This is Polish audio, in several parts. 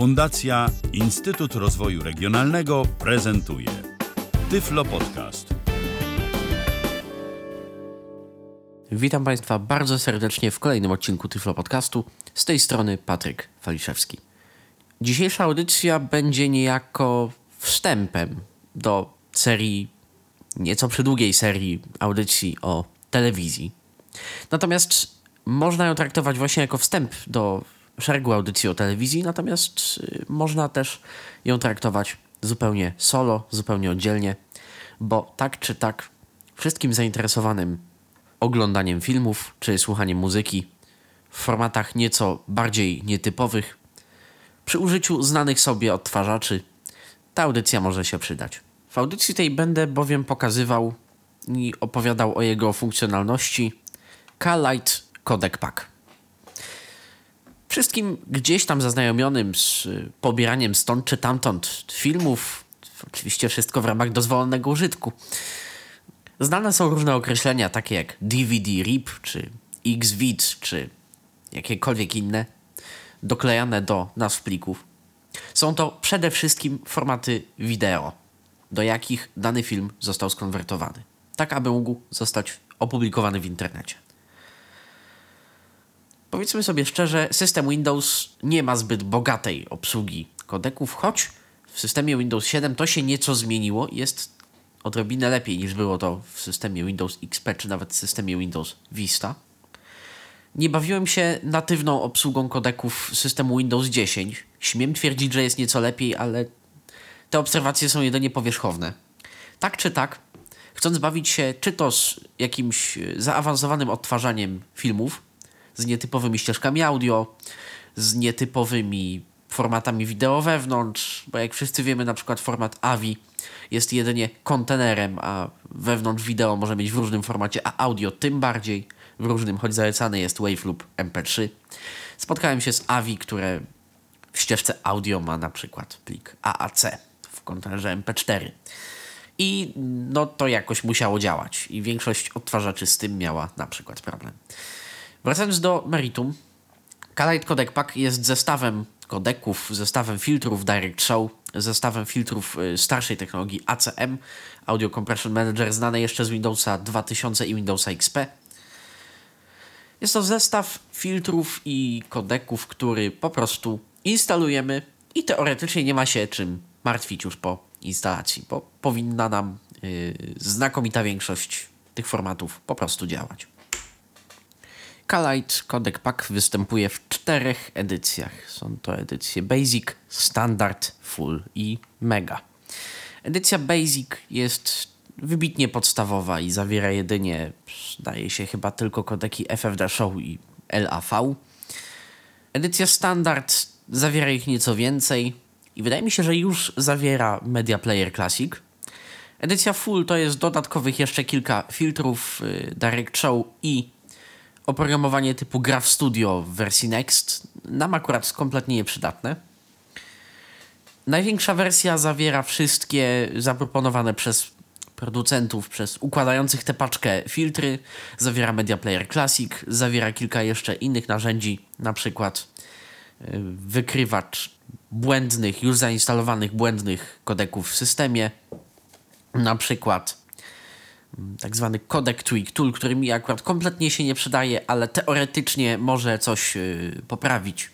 Fundacja Instytut Rozwoju Regionalnego prezentuje Tyflo Podcast. Witam Państwa bardzo serdecznie w kolejnym odcinku Tyflo Podcastu. Z tej strony Patryk Waliszewski. Dzisiejsza audycja będzie niejako wstępem do serii, nieco przydługiej serii audycji o telewizji. Natomiast można ją traktować właśnie jako wstęp do szeregu audycji o telewizji, natomiast y, można też ją traktować zupełnie solo, zupełnie oddzielnie, bo tak czy tak wszystkim zainteresowanym oglądaniem filmów czy słuchaniem muzyki w formatach nieco bardziej nietypowych, przy użyciu znanych sobie odtwarzaczy, ta audycja może się przydać. W audycji tej będę bowiem pokazywał i opowiadał o jego funkcjonalności K-Lite Codec Pack. Wszystkim gdzieś tam zaznajomionym z y, pobieraniem stąd czy tamtąd filmów, oczywiście wszystko w ramach dozwolonego użytku. Znane są różne określenia, takie jak DVD RIP, czy XVID, czy jakiekolwiek inne, doklejane do nazw plików. Są to przede wszystkim formaty wideo, do jakich dany film został skonwertowany, tak aby mógł zostać opublikowany w internecie. Powiedzmy sobie szczerze, system Windows nie ma zbyt bogatej obsługi kodeków, choć w systemie Windows 7 to się nieco zmieniło jest odrobinę lepiej niż było to w systemie Windows XP czy nawet w systemie Windows Vista. Nie bawiłem się natywną obsługą kodeków systemu Windows 10. Śmiem twierdzić, że jest nieco lepiej, ale te obserwacje są jedynie powierzchowne. Tak czy tak, chcąc bawić się czy to z jakimś zaawansowanym odtwarzaniem filmów, z nietypowymi ścieżkami audio, z nietypowymi formatami wideo wewnątrz, bo jak wszyscy wiemy, na przykład format AVI jest jedynie kontenerem, a wewnątrz wideo może mieć w różnym formacie, a audio tym bardziej w różnym, choć zalecany jest Wave lub MP3. Spotkałem się z AVI, które w ścieżce audio ma na przykład plik AAC w kontenerze MP4. I no to jakoś musiało działać i większość odtwarzaczy z tym miała na przykład problem. Wracając do meritum, Kalite Codec Pack jest zestawem kodeków, zestawem filtrów Direct Show, zestawem filtrów y, starszej technologii ACM, Audio Compression Manager, znane jeszcze z Windowsa 2000 i Windowsa XP. Jest to zestaw filtrów i kodeków, który po prostu instalujemy i teoretycznie nie ma się czym martwić już po instalacji, bo powinna nam yy, znakomita większość tych formatów po prostu działać. Kalite Codec Pack występuje w czterech edycjach. Są to edycje Basic, Standard, Full i Mega. Edycja Basic jest wybitnie podstawowa i zawiera jedynie, zdaje się chyba tylko kodeki FFD Show i LAV. Edycja Standard zawiera ich nieco więcej i wydaje mi się, że już zawiera Media Player Classic. Edycja Full to jest dodatkowych jeszcze kilka filtrów y, Direct Show i oprogramowanie typu Graph Studio w wersji Next nam akurat kompletnie nieprzydatne. Największa wersja zawiera wszystkie zaproponowane przez producentów, przez układających tę paczkę filtry, zawiera Media Player Classic, zawiera kilka jeszcze innych narzędzi, na przykład y, wykrywacz błędnych, już zainstalowanych błędnych kodeków w systemie, na przykład tak zwany codec tweak tool, który mi akurat kompletnie się nie przydaje, ale teoretycznie może coś yy, poprawić.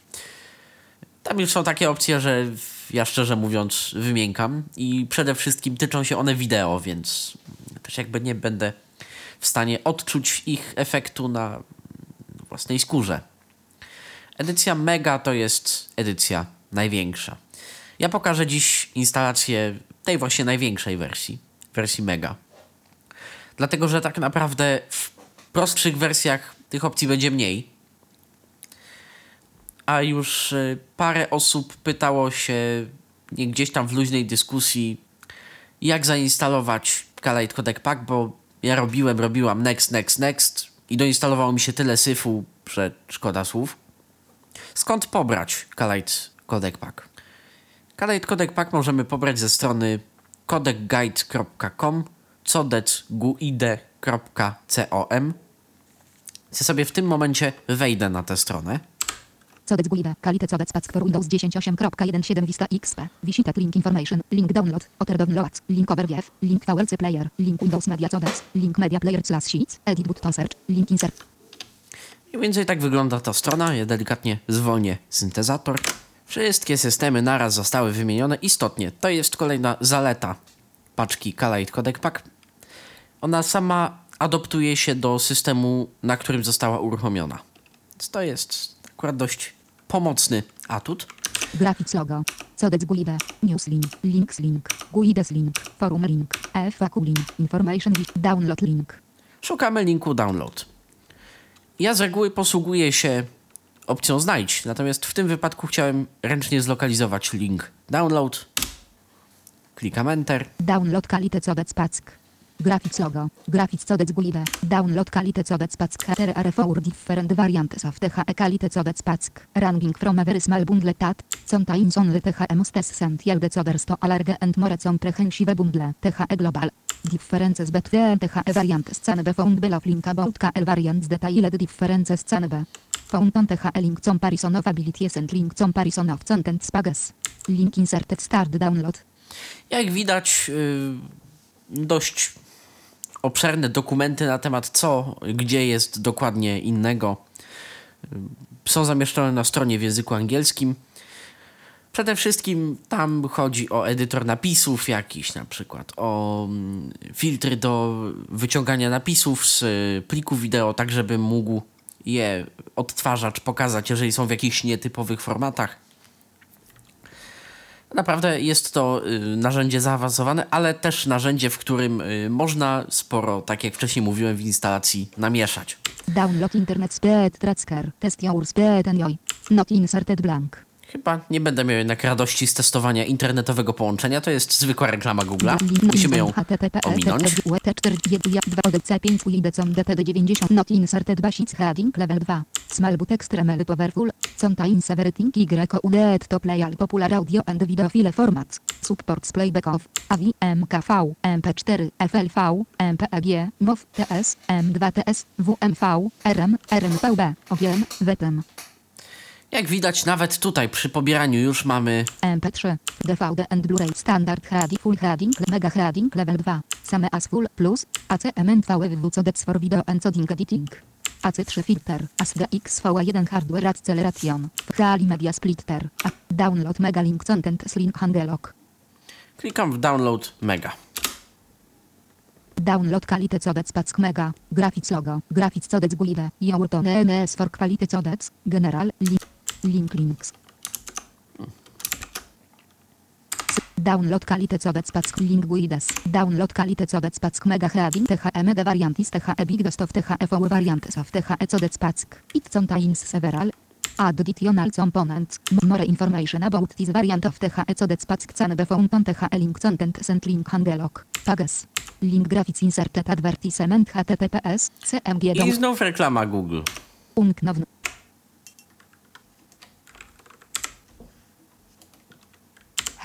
Tam już są takie opcje, że ja szczerze mówiąc wymiękam i przede wszystkim tyczą się one wideo, więc też jakby nie będę w stanie odczuć ich efektu na własnej skórze. Edycja Mega to jest edycja największa. Ja pokażę dziś instalację tej właśnie największej wersji, wersji Mega. Dlatego, że tak naprawdę w prostszych wersjach tych opcji będzie mniej. A już y, parę osób pytało się gdzieś tam w luźnej dyskusji, jak zainstalować Kalite Codec Pack, bo ja robiłem, robiłam next, next, next i doinstalowało mi się tyle syfu, że szkoda słów. Skąd pobrać Kalite Codec Pack? Kalite Codec Pack możemy pobrać ze strony codecguide.com codec.guide.com Ja sobie w tym momencie wejdę na tę stronę. Codec GUIDE. Kalite codec pack for Windows 10 8.17 Vista XP. Visited link information. Link download. Otter downloads. Link overview. Link VLC player. Link Windows Media codec. Link media player slash sheets. Edit button search. Link insert. I mniej więcej tak wygląda ta strona. Ja delikatnie zwolnię syntezator. Wszystkie systemy naraz zostały wymienione. Istotnie, to jest kolejna zaleta paczki Kalite Codec Pack. Ona sama adoptuje się do systemu, na którym została uruchomiona. Więc to jest akurat dość pomocny atut. Graphics logo. Codec GUIDE. News link. Links link. GUIDES link. Forum link. FAQ link. Information link. Download link. Szukamy linku download. Ja z reguły posługuję się opcją znajdź, natomiast w tym wypadku chciałem ręcznie zlokalizować link download. Klikam enter. Download kalite codec pack. Graphics logo. Graphics codec GUIDE. Download kalite codec pack. Here are different variants of THE kalite codec pack. Ranging from a very small bundle tat. Contains only THE mustes sent yield coders to alerge and more comprehensive bundle. THE global. Differences between THE variants can be found below link about KL variants detailed differences can be. Found on THE link comparison of abilities and link comparison of contents pages. Link inserted start download. Jak widać, yy, dość obszerne dokumenty na temat co, gdzie jest dokładnie innego. Są zamieszczone na stronie w języku angielskim. Przede wszystkim tam chodzi o edytor napisów jakiś na przykład, o mm, filtry do wyciągania napisów z y, plików wideo, tak żeby mógł je odtwarzać, pokazać, jeżeli są w jakichś nietypowych formatach. Naprawdę jest to y, narzędzie zaawansowane, ale też narzędzie, w którym y, można sporo, tak jak wcześniej mówiłem, w instalacji namieszać. Download internet speed tracker. Test your speed and joy. Not inserted blank. Chyba nie będę miał jednak radości z testowania internetowego połączenia. To jest zwykła reklama Google'a. Musimy ją ominąć. DT90 Not inserted basic heading level 2. Small but extremely powerful. Contains everything YUDET to play all popular audio and video file formats. Supports playback of AVI, MKV, MP4, FLV, MPEG, MOV, TS, M2TS, WMV, RM, RMVB, OGM, WTM. Jak widać, nawet tutaj przy pobieraniu już mamy MP3, DVD and Blu-ray Standard Heading Full Heading Mega Heading Level 2 Same as Full Plus ACMNVWW Codex for Video Encoding Editing. AC3 Filter ASDXV1 Hardware Acceleration. Kali Media Splitter. A Download Mega Link Content Link Handelok. Klikam w download mega. Download Kalite Codec Pack Mega. Graphics Logo. Graphics Codec GUIDE. Jourton EMS for Quality Codec General Link Link Links Download kalite codec pack link guides. Download kalite codec pack mega heading THE mega variantis THE big dost of THE for variantes of THE codec pack. It contains several additional components. More information about this variant of THE codec pack can be found on THE link content and link handelok. Pages. Link graphics inserted advertisement https cmg I znów reklama Google. Unknown.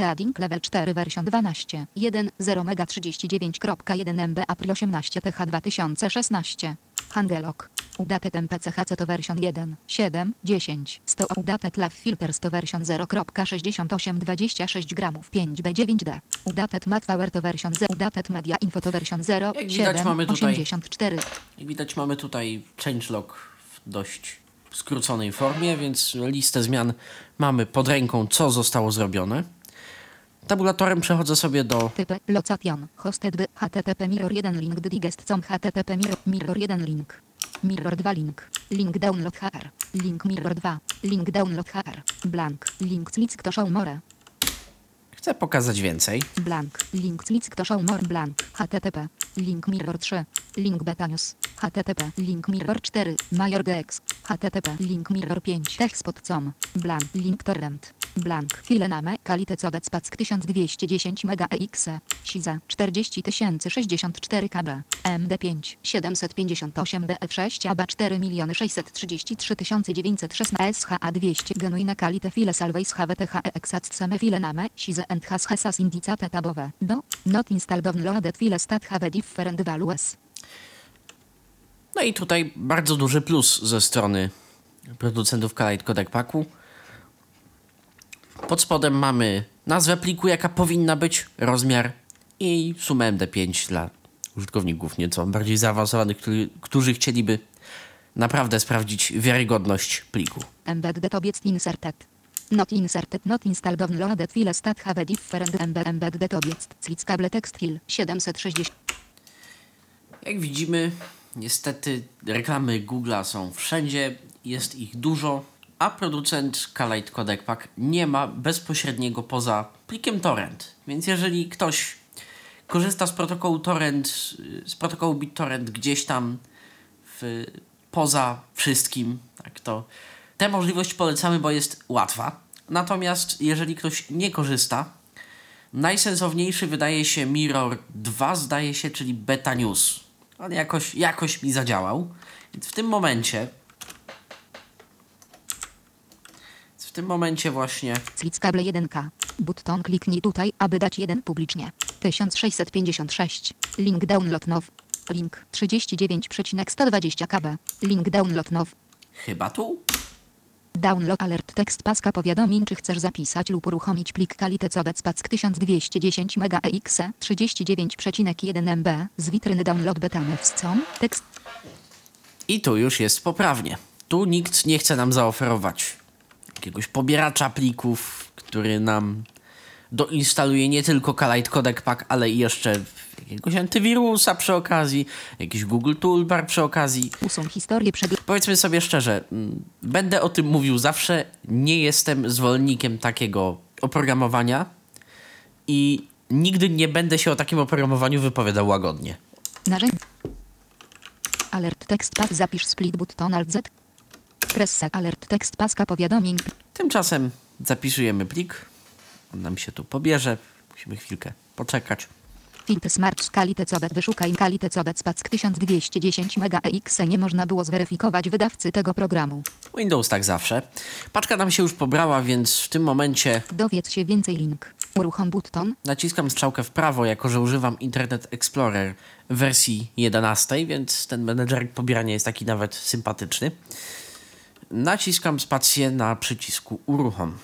Heading level 4 version 12 1.0 mega 39.1 MB April 18 TH 2016 Handelok Udated MPCHC to version 1 7 10 100 Udated Lav Filters to version 0.68 26 gramów 5B9D Udated Matpower to version 0 Udated Media Info to version 0 Jak widać, 7 mamy tutaj- 84 Jak widać, mamy tutaj changelog w dość skróconej formie, więc listę zmian mamy pod ręką, co zostało zrobione. Tabulatorem przechodzę sobie do Typy Location Hosted by HTTP Mirror 1 link digest com HTTP Mirror, mirror 1 link. Mirror 2 link. Link download HR Link Mirror 2 Link download HR Blank. Link click to show more. Chcę pokazać więcej. Blank. Link click to show more. Blank. HTTP Link Mirror 3 Link Beta News. HTTP Link Mirror 4 Major GX HTTP Link Mirror 5 Techspot.com Blank. Link Torrent Blank File name Kalite Codec Pack 1210 MB EXE SIZA 40064 KB MD5 758 BF6 ABA 4 633 916 SHA 200 Genuine Kalite File Salveis HWTH Exat Same File name SIZE and Has Hesas Indicate tabowe Do Not install downloaded file stat have different values No i tutaj bardzo duży plus ze strony producentów Kalite Codec Packu. Pod spodem mamy nazwę pliku, jaka powinna być, rozmiar i sumę MD5 dla użytkowników nieco bardziej zaawansowanych, którzy, którzy chcieliby naprawdę sprawdzić wiarygodność pliku. Embedded object inserted. Not inserted, not installed, downloaded file stat have a different embed, embedded object. Cable text file 760. Jak widzimy, niestety reklamy Google'a są wszędzie, jest ich dużo, a producent Kalite Codec Pack nie ma bezpośredniego poza plikiem torrent. Więc jeżeli ktoś korzysta z protokołu torrent, z protokołu BitTorrent gdzieś tam w, poza wszystkim, tak to tę możliwość polecamy, bo jest łatwa. Natomiast jeżeli ktoś nie korzysta, najsensowniejszy wydaje się Mirror 2, zdaje się, czyli Beta News. On jakoś, jakoś mi zadziałał. Więc w tym momencie w tym momencie właśnie Switch cable 1K. Button kliknij tutaj, aby dać 1 publicznie. 1656. Link download now. Link 39,120 KB. Link download now. chyba tu Download alert tekst paska powiadomień czy chcesz zapisać lub uruchomić plik Kalite Codec Pack 1210 MegaEX 39,1 MB z witryny download betamewscom. Tekst I tu już jest poprawnie. Tu nikt nie chce nam zaoferować jakiegoś pobieracza plików, który nam doinstaluje nie tylko Kalite Codec Pack, ale i jeszcze jakiegoś antywirusa przy okazji, jakiś Google Toolbar przy okazji. usuń historię przeglądu. Powiedzmy sobie szczerze, mm, będę o tym mówił zawsze. Nie jestem zwolennikiem takiego oprogramowania i nigdy nie będę się o takim oprogramowaniu wypowiadał łagodnie. Narzędzie. Alert tekst pack zapisz split button alt z. Preset alert tekst paska powiadomień. Tymczasem zapisujemy plik. On nam się tu pobierze. Musimy chwilkę poczekać. Filtr Smart Kalite Codec wyszukaj Kalite Codec Pack 1210 MegaEX nie można było zweryfikować wydawcy tego programu. Windows tak zawsze. Paczka nam się już pobrała, więc w tym momencie Dowiedz się więcej link. Uruchom button. naciskam strzałkę w prawo, jako że używam Internet Explorer w wersji 11, więc ten menedżer pobierania jest taki nawet sympatyczny. Naciskam spację na przycisku uruchom.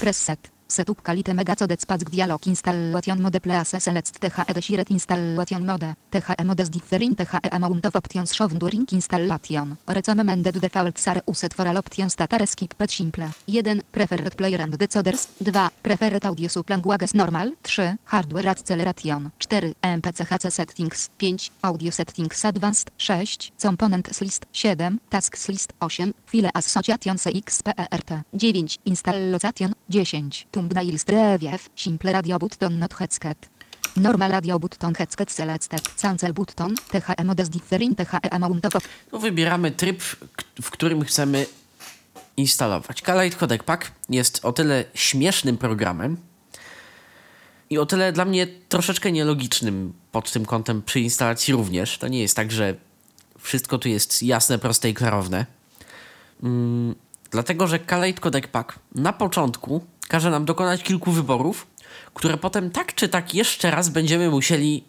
Preset. Setup Kalite Mega Codec Pack Dialog Installation Mode Place Select THE Desired Installation Mode THE Modes Different THE Amount of Options Shown During Installation Recommended Defaults are Used for all options that are skip pet simple 1. Preferred Player and Decoders 2. Preferred Audio Languages Normal 3. Hardware Acceleration 4. MPCHC Settings 5. Audio Settings Advanced 6. Components List 7. Tasks List 8. File Association CXPERT 9. Installation 10. Thumbnail Preview Simple Radio Button Not Headset Normal Radio Button Headset Selected Cancel Button THE Modes Different THE Amount wybieramy tryb, w którym chcemy instalować. Kalite Codec Pack jest o tyle śmiesznym programem i o tyle dla mnie troszeczkę nielogicznym pod tym kątem przy instalacji również. To nie jest tak, że wszystko tu jest jasne, proste i klarowne. Mm, dlatego, że Kalite Codec Pack na początku każe nam dokonać kilku wyborów, które potem tak czy tak jeszcze raz będziemy musieli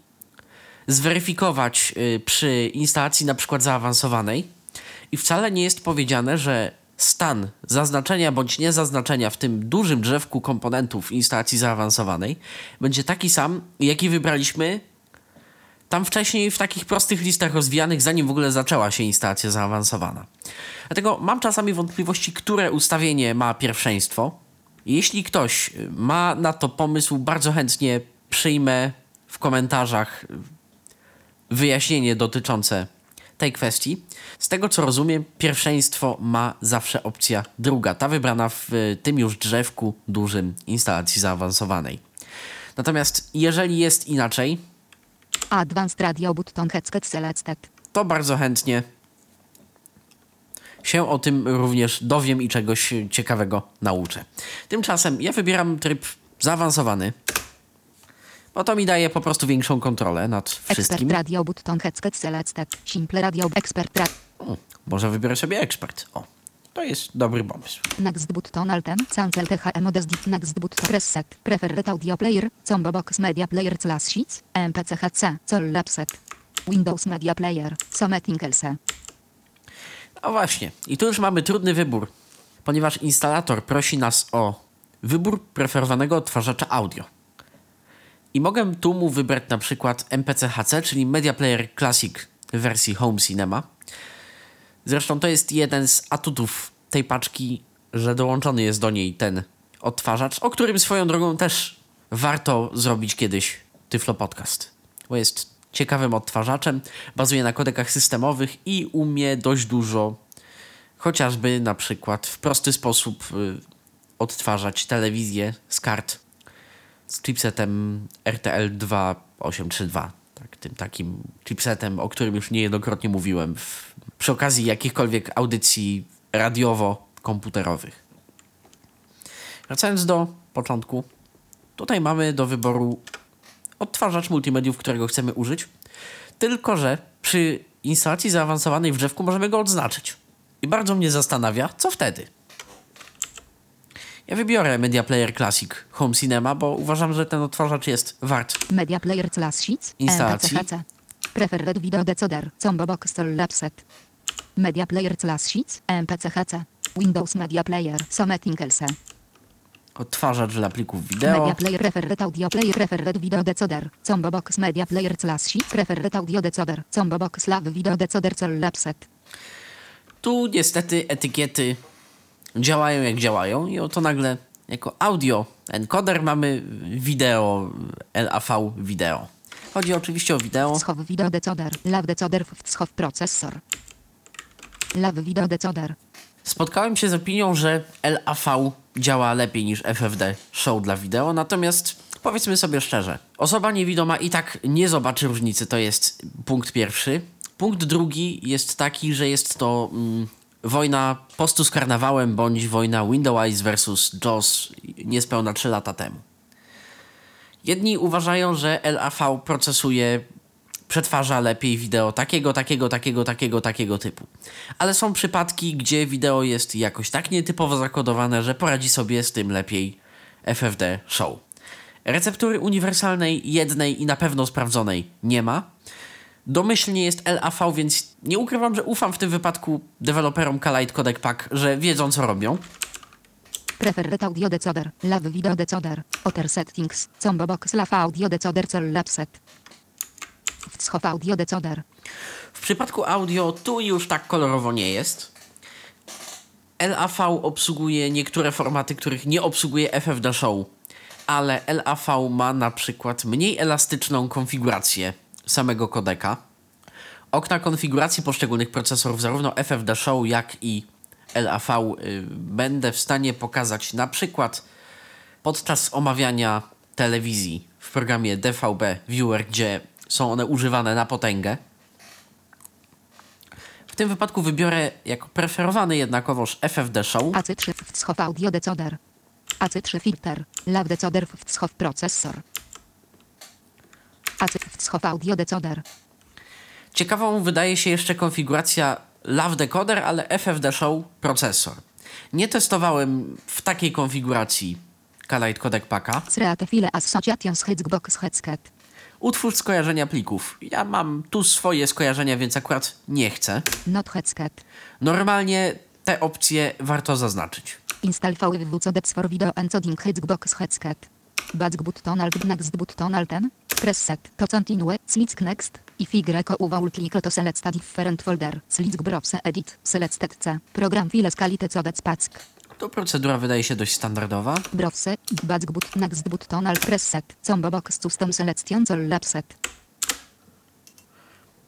zweryfikować y, przy instalacji na przykład zaawansowanej. I wcale nie jest powiedziane, że stan zaznaczenia bądź niezaznaczenia w tym dużym drzewku komponentów instalacji zaawansowanej będzie taki sam, jaki wybraliśmy tam wcześniej w takich prostych listach rozwijanych, zanim w ogóle zaczęła się instalacja zaawansowana. Dlatego mam czasami wątpliwości, które ustawienie ma pierwszeństwo. Jeśli ktoś ma na to pomysł, bardzo chętnie przyjmę w komentarzach wyjaśnienie dotyczące tej kwestii. Z tego co rozumiem, pierwszeństwo ma zawsze opcja druga, ta wybrana w tym już drzewku dużym instalacji zaawansowanej. Natomiast jeżeli jest inaczej, Advanced Radio Button Headset Selected to bardzo chętnie się o tym również dowiem i czegoś ciekawego nauczę. Tymczasem ja wybieram tryb zaawansowany, bo to mi daje po prostu większą kontrolę nad Expert wszystkim. Radio Button Headset Selected Simple Radio Expert Radio może wybiorę sobie ekspert. O, to jest dobry pomysł. Next button Altem, Cancel THE Modes Diff Next button Preset, Preferred Audio Player, Combo Box Media Player Class Sheets, MPCHC, Col Lapset, Windows Media Player, Someting Else. A właśnie, i tu już mamy trudny wybór, ponieważ instalator prosi nas o wybór preferowanego odtwarzacza audio. I mogę tu mu wybrać na przykład MPC-HC, czyli Media Player Classic w wersji Home Cinema. Zresztą to jest jeden z atutów tej paczki, że dołączony jest do niej ten odtwarzacz, o którym swoją drogą też warto zrobić kiedyś Tyflo Podcast, bo jest ciekawym odtwarzaczem, bazuje na kodekach systemowych i umie dość dużo, chociażby na przykład w prosty sposób y, odtwarzać telewizję z kart z chipsetem RTL 2832. Tak, tym takim chipsetem, o którym już niejednokrotnie mówiłem w, przy okazji jakichkolwiek audycji radiowo-komputerowych. Wracając do początku, tutaj mamy do wyboru odtwarzacz multimediów, którego chcemy użyć, tylko że przy instalacji zaawansowanej w drzewku możemy go odznaczyć. I bardzo mnie zastanawia, co wtedy. Ja wybiorę Media Player Classic Home Cinema, bo uważam, że ten odtwarzacz jest wart. Media Player Classic. Instalacji. MPCHC. Preferred Video Decoder. Combo Box Lapset. Media Player Classic. MPCHC. Windows Media Player. Someting LC. Odtwarzacz dla plików wideo. Media Player Preferred Audio Player Preferred Video Decoder. Combo Box Media Player Classic. Preferred Audio Decoder. Combo Box Lav Video Decoder Cell Lapset. Tu niestety etykiety działają jak działają i oto nagle jako audio encoder mamy wideo LAV wideo. Chodzi oczywiście o wideo. Wschow Video Decoder. Lav Decoder. Wschow Processor. Lav Video Decoder. Spotkałem się z opinią, że LAV działa lepiej niż FFD Show dla wideo, natomiast powiedzmy sobie szczerze, osoba niewidoma i tak nie zobaczy różnicy, to jest punkt pierwszy. Punkt drugi jest taki, że jest to mm, wojna postu z karnawałem bądź wojna Windows versus JAWS niespełna 3 lata temu. Jedni uważają, że LAV procesuje, przetwarza lepiej wideo takiego, takiego, takiego, takiego, takiego typu. Ale są przypadki, gdzie wideo jest jakoś tak nietypowo zakodowane, że poradzi sobie z tym lepiej FFD Show. Receptury uniwersalnej, jednej i na pewno sprawdzonej nie ma. Domyślnie jest LAV, więc nie ukrywam, że ufam w tym wypadku deweloperom Kalite Codec Pack, że wiedzą co robią. Preferred Audio Decoder. Lav Video Decoder. Otter Settings. Combo Box Lav Audio Decoder Cell Lapset. Wschow Audio Decoder. W przypadku audio tu już tak kolorowo nie jest. LAV obsługuje niektóre formaty, których nie obsługuje FFD Show, ale LAV ma na przykład mniej elastyczną konfigurację samego kodeka. Okna konfiguracji poszczególnych procesorów, zarówno FFD Show, jak i LAV, y, będę w stanie pokazać na przykład podczas omawiania telewizji w programie DVB Viewer, gdzie są one używane na potęgę. W tym wypadku wybiorę jako preferowany jednakowoż FFD Show. AC3 Wschow Audio Decoder. AC3 Filter. Lav Decoder Wschow Processor. AC Wschow Audio Decoder. Ciekawą wydaje się jeszcze konfiguracja LAV decoder, ale FFD Show procesor. Nie testowałem w takiej konfiguracji Kalite Codec Packa. Create File Associations Hexbox Headset. Utwórz skojarzenia plików. Ja mam tu swoje skojarzenia, więc akurat nie chcę. Not Headset. Normalnie te opcje warto zaznaczyć. Install VWW Codex for Video Encoding Hexbox Headset. Back button alt next button alten. Press set to continue. Slick next. If Y uwał click to select different folder. Slick browse edit. Select C. Program files kalite codec pack. Tu procedura wydaje się dość standardowa. Browse. Back but next button alt press set. Combo box custom selection lapset.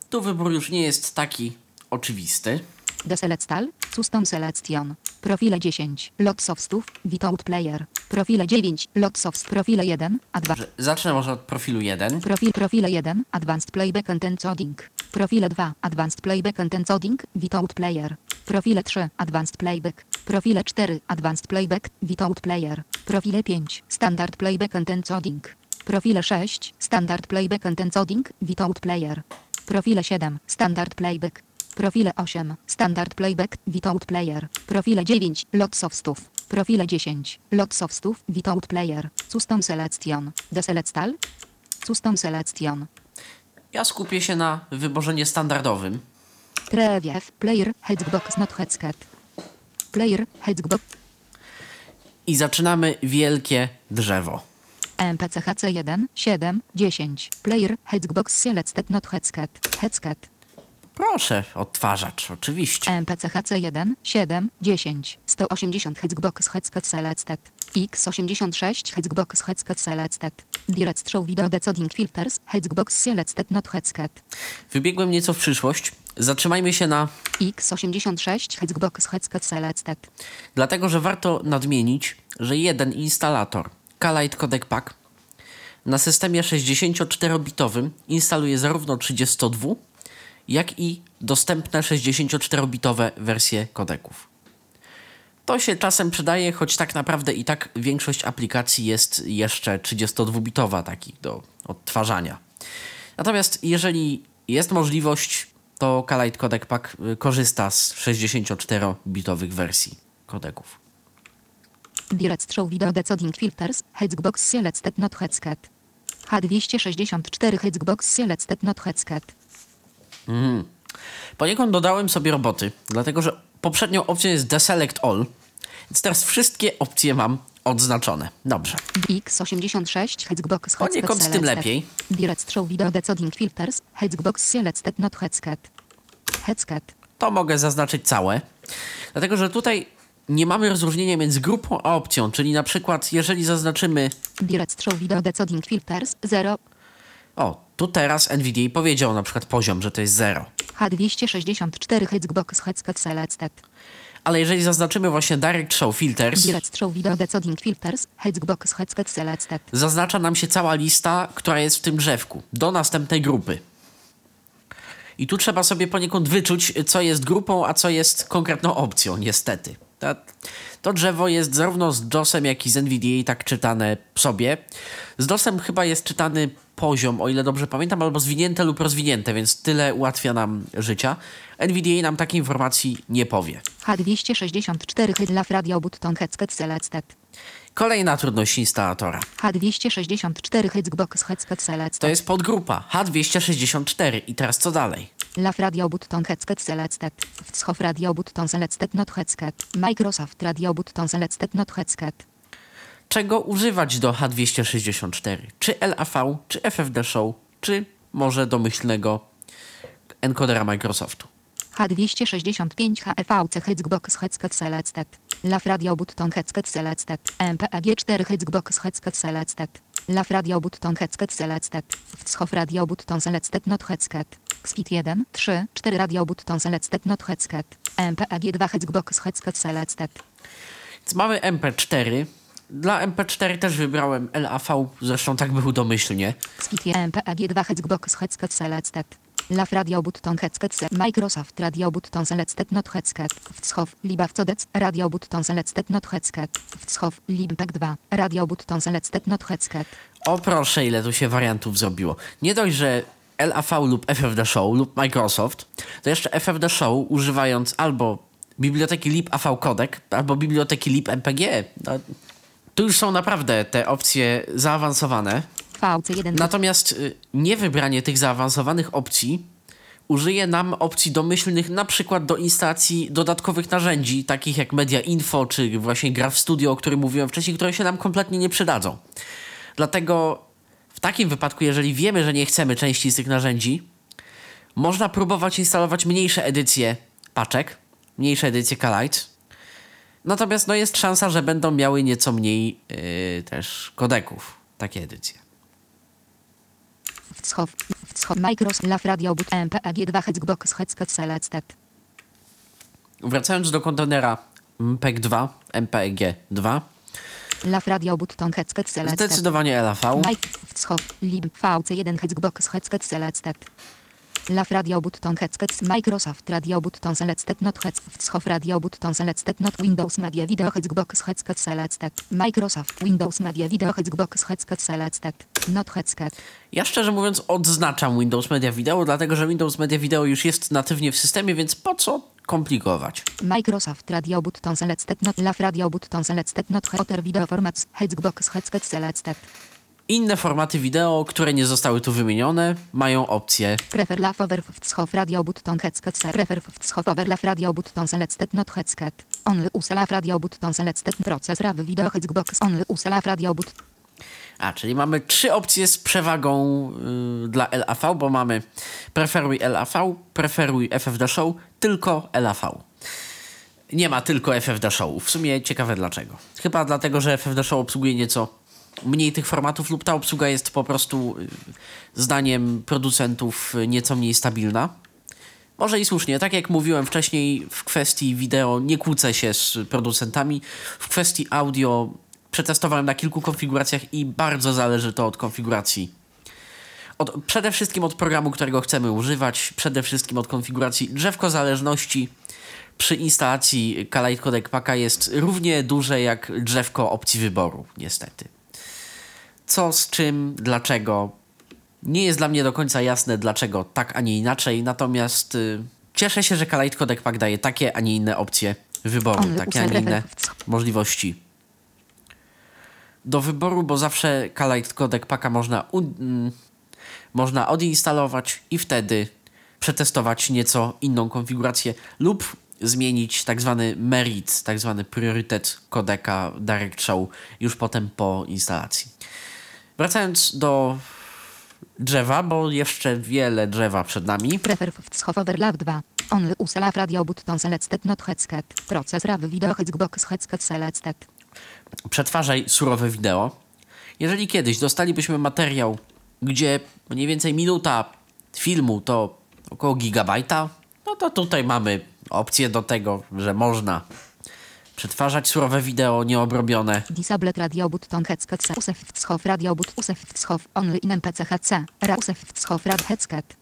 Tu wybór już nie jest taki oczywisty. Deselectal, Custom Selection. Profile 10, Lots of Stuff, Without Player. Profile 9, Lots of Profile 1, Advanced. Zacznę może od profilu 1. Profil Profile 1, Advanced Playback and Encoding. Profile 2, Advanced Playback and Encoding, Without Player. Profile 3, Advanced Playback. Profile 4, Advanced Playback, Without Player. Profile 5, Standard Playback and Encoding. Profile 6, Standard Playback and Encoding, Without Player. Profile 7, Standard Playback. Profile 8, Standard Playback, Without Player. Profile 9, Lots of Stuff. Profile 10, Lots of Stuff, Without Player. Custom Selection. Deselectal? Custom Selection. Ja skupię się na wyborze niestandardowym. Treview. Player. Hexbox not headset. Player. Hexbox. I zaczynamy wielkie drzewo. MPC HC1. 7. 10. Player. Hexbox selected not headset. Headset. Proszę, odtwarzacz, oczywiście. MPC HC1. 7. 10. 180 Hexbox headset selected. X86 Hexbox headset selected. Direct show video decoding filters. Hexbox selected not headset. Wybiegłem nieco w przyszłość. Zatrzymajmy się na X86 Hexbox headset selected. Dlatego, że warto nadmienić, że jeden instalator Kalite Codec Pack na systemie 64-bitowym instaluje zarówno 32, jak i dostępne 64-bitowe wersje kodeków. To się czasem przydaje, choć tak naprawdę i tak większość aplikacji jest jeszcze 32-bitowa, takich do odtwarzania. Natomiast jeżeli jest możliwość, to Kalite Codec Pack y, korzysta z 64-bitowych wersji kodeków. Direct show video decoding filters. Hexbox selected not headset. H264 Hexbox selected not headset. Poniekąd dodałem sobie roboty, dlatego że poprzednią opcją jest Deselect All, więc teraz wszystkie opcje mam odznaczone. Dobrze. X86 Hexbox Poniekąd z tym lepiej. Direct show video decoding filters. Hexbox selected not headset. Headset. To mogę zaznaczyć całe, dlatego że tutaj nie mamy rozróżnienia między grupą a opcją, czyli na przykład jeżeli zaznaczymy Direct show video decoding filters 0. o, tu teraz NVDA powiedział na przykład poziom, że to jest 0. H264 Hexbox headset selected. Ale jeżeli zaznaczymy właśnie Direct Show Filters, Direct show video decoding filters. Hexbox headset selected. zaznacza nam się cała lista, która jest w tym drzewku, do następnej grupy. I tu trzeba sobie poniekąd wyczuć, co jest grupą, a co jest konkretną opcją, niestety. To, to drzewo jest zarówno z DOSem, jak i z NVDA tak czytane sobie. Z DOSem chyba jest czytany poziom, o ile dobrze pamiętam, albo zwinięte lub rozwinięte, więc tyle ułatwia nam życia. NVDA nam takiej informacji nie powie. H264 Hydlaf Radio Button Headset Selected. Kolejna trudność instalatora. H264 Hexbox Headset To Selected. jest podgrupa H264 i teraz co dalej? Laf Radio Button Headset Selected. Wschow Radio Button Selected Not Headset. Microsoft Radio Button Selected Not Headset. czego używać do H264? Czy LAV, czy FFD Show, czy może domyślnego encodera Microsoftu? H265 HEVC Hexbox Headset Selected. Laf Radio Button Headset Selected. MPAG 4 Hexbox Headset Selected. Laf Radio Button Headset Selected. Wschow Radio Button Selected Not Headset. XPIT 1, 3, 4 Radio Button Selected Not Headset. MPAG 2 Hexbox Headset Selected. Więc mamy MP4. Dla MP4 też wybrałem LAV, zresztą tak był domyślnie. XPIT 1 MPAG 2 Hexbox Headset Selected. Laf Radio Button Headset Se- Microsoft Radio Button Selected Not Headset. Wschow Libaw Codec Radio Button Selected Not Headset. Wschow Limpek 2 Radio Button Selected Not Headset. O proszę, ile tu się wariantów zrobiło. Nie dość, że LAV lub FFD Show lub Microsoft, to jeszcze FFD Show używając albo biblioteki libav codec, albo biblioteki libmpg. No, tu już są naprawdę te opcje zaawansowane. VC1 Natomiast y, niewybranie tych zaawansowanych opcji użyje nam opcji domyślnych na przykład do instalacji dodatkowych narzędzi, takich jak Media Info czy właśnie Graph Studio, o którym mówiłem wcześniej, które się nam kompletnie nie przydadzą. Dlatego takim wypadku, jeżeli wiemy, że nie chcemy części z tych narzędzi, można próbować instalować mniejsze edycje paczek, mniejsze edycje Kalite. Natomiast no, jest szansa, że będą miały nieco mniej yy, też kodeków takie edycje. Microsoft Radio 2 Hexbox Selected. Wracając do kontenera MPEG-2, MPEG-2, Laf Radio Button Headset Selected. zdecydowanie LAV. Mike Wschow Lib VC1 Hexbox Headset Selected. Laf Radio Button Headset Microsoft Radio Button Selected Not Headset Radio Button Selected Not Windows Media Video Hexbox Headset Selected. Microsoft Windows Media Video Hexbox Headset Selected. Not Headset. Ja szczerze mówiąc odznaczam Windows Media Video, dlatego że Windows Media Video już jest natywnie w systemie, więc po co komplikować? Microsoft Radio Button Selected Not Laf Radio Button Selected Not Hotter Video Formats Hexbox Headset Selected. Inne formaty wideo, które nie zostały tu wymienione, mają opcję Prefer la over wtschow radio button headset se prefer wtschow over la radio button selected not headset. Only use la radio button selected proces raw video xbox only use la radio but A, czyli mamy trzy opcje z przewagą y, dla LAV, bo mamy preferuj LAV, preferuj FFD Show, tylko LAV. Nie ma tylko FFD Show. W sumie ciekawe dlaczego. Chyba dlatego, że FFD Show obsługuje nieco mniej tych formatów lub ta obsługa jest po prostu y, zdaniem producentów y, nieco mniej stabilna. Może i słusznie, tak jak mówiłem wcześniej, w kwestii wideo nie kłócę się z producentami. W kwestii audio przetestowałem na kilku konfiguracjach i bardzo zależy to od konfiguracji. Od, przede wszystkim od programu, którego chcemy używać, przede wszystkim od konfiguracji. Drzewko zależności przy instalacji Kalite Codec Packa jest równie duże jak drzewko opcji wyboru, niestety. Co z czym, dlaczego, nie jest dla mnie do końca jasne, dlaczego tak, a nie inaczej, natomiast y, cieszę się, że Kalite Codec Pack daje takie, a nie inne opcje wyboru, takie, a nie inne możliwości do wyboru, bo zawsze Kalite Codec Packa można, mm, można odinstalować i wtedy przetestować nieco inną konfigurację lub zmienić tak zwany merit, tak zwany priorytet kodeka Direct Show już potem po instalacji. Wracając do drzewa, bo jeszcze wiele drzewa przed nami. prefer wtschow over lab 2. Only use la radio selected not headset. Raw video headset selected. Przetwarzaj surowe wideo. Jeżeli kiedyś dostalibyśmy materiał, gdzie mniej więcej minuta filmu to około gigabajta, no to tutaj mamy opcję do tego, że można przetwarzać surowe wideo nieobrobione. Disable radio button headset se usef wtschow radio but usef wtschow only in MPC HC. Ra usef wtschow rad headset.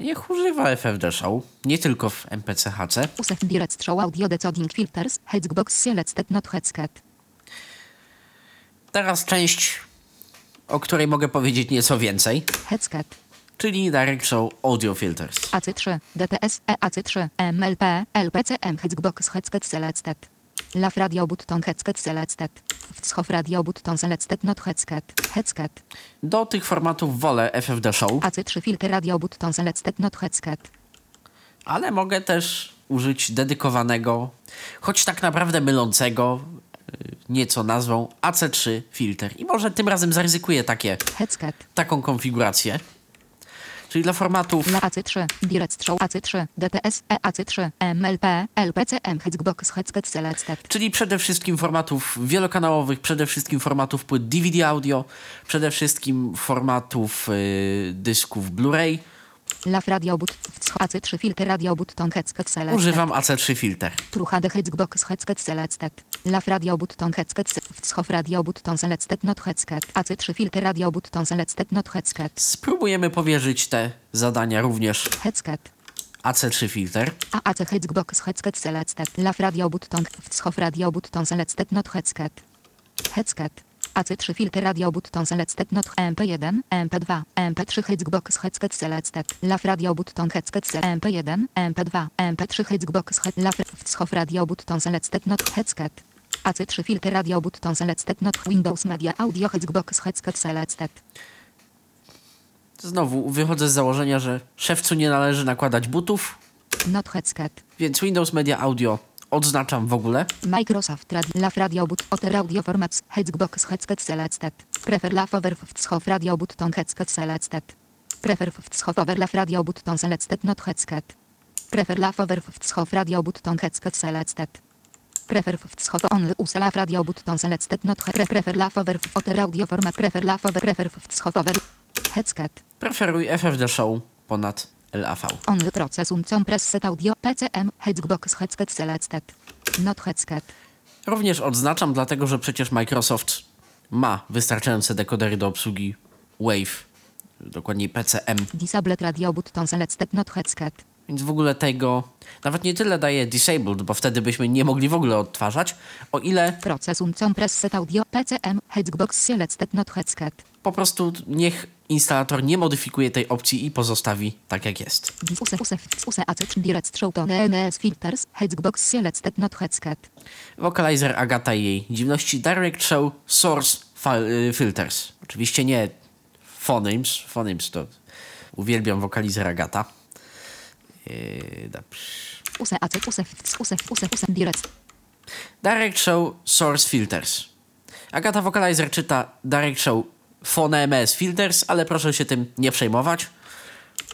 Niech używa FFD Show, nie tylko w MPCHC. Usef direct show audio decoding filters. Xbox selected not headset. Teraz część, o której mogę powiedzieć nieco więcej, Headset. czyli Direct Show Audio Filters. AC3, DTS, EAC3, MLP, LPCM Xbox headset selected. Lav radio button headset selected. Wtschow radio button selected not headset. Headset. Do tych formatów wolę FFD Show, AC3 filter radio button selected not headset. ale mogę też użyć dedykowanego, choć tak naprawdę mylącego nieco nazwą AC3 Filter. I może tym razem zaryzykuję takie, Headset. taką konfigurację. Czyli dla formatów La AC3, Direct Show AC3, DTS, EAC3, MLP, LPCM Xbox headset selected. czyli przede wszystkim formatów wielokanałowych, przede wszystkim formatów płyt DVD audio, przede wszystkim formatów y, dysków Blu-ray. Lav radio but wtschow AC3 filter radio button headset selected. Używam AC3 Filter. True HD Xbox headset selected. Lav radio button headset se- wtschow radio button selected not headset. AC3 filter radio button selected not headset. Spróbujemy powierzyć te zadania również Headset. AC3 Filter. AAC Xbox headset selected. Lav radio button wtschow radio button selected not headset. Headset. AC3 filter radio button selected not MP1, MP2, MP3 Xbox headset selected. Lav radio button headset se- MP1, MP2, MP3 Xbox head Lav wtschow radio button selected not headset. AC3 filter radio button selected not Windows Media Audio Xbox headset selected. Znowu wychodzę z założenia, że szewcu nie należy nakładać butów, Not headset. więc Windows Media Audio odznaczam w ogóle. Microsoft Lav Radio But Otter Audio Formats Xbox Headset Selected. Prefer Lav Over Wtschow Radio Button Headset Selected. Prefer Wtschow Over Lav Radio Button Selected Not Headset. Prefer Lav Over Wtschow Radio Button Headset Selected. Prefer Wtschow Only Use Lav Radio Button Selected Not Headset. Prefer Lav Over Otter Audio Format Prefer Lav Over Prefer Wtschow Over Headset. Preferuj FFD Show ponad LAV. Only Processum Compresset Audio PCM Xbox Headset Selected. Not Headset. Również odznaczam, dlatego że przecież Microsoft ma wystarczające dekodery do obsługi Wave, dokładniej PCM, Disabled radio button selected not headset. Więc w ogóle tego nawet nie tyle daje disabled, bo wtedy byśmy nie mogli w ogóle odtwarzać, o ile Processum compresset audio PCM Xbox selected not headset. po prostu niech instalator nie modyfikuje tej opcji i pozostawi tak jak jest. Vocalizer Agata i jej dziwności Direct Show Source y, Filters. Oczywiście nie Phonemes. Phonemes to uwielbiam wokalizera Gata. Yy, dobrze. Use AC, use, use, use, use, direct. Direct Show Source Filters. Agata Vocalizer czyta Direct Show Phone MS Filters, ale proszę się tym nie przejmować.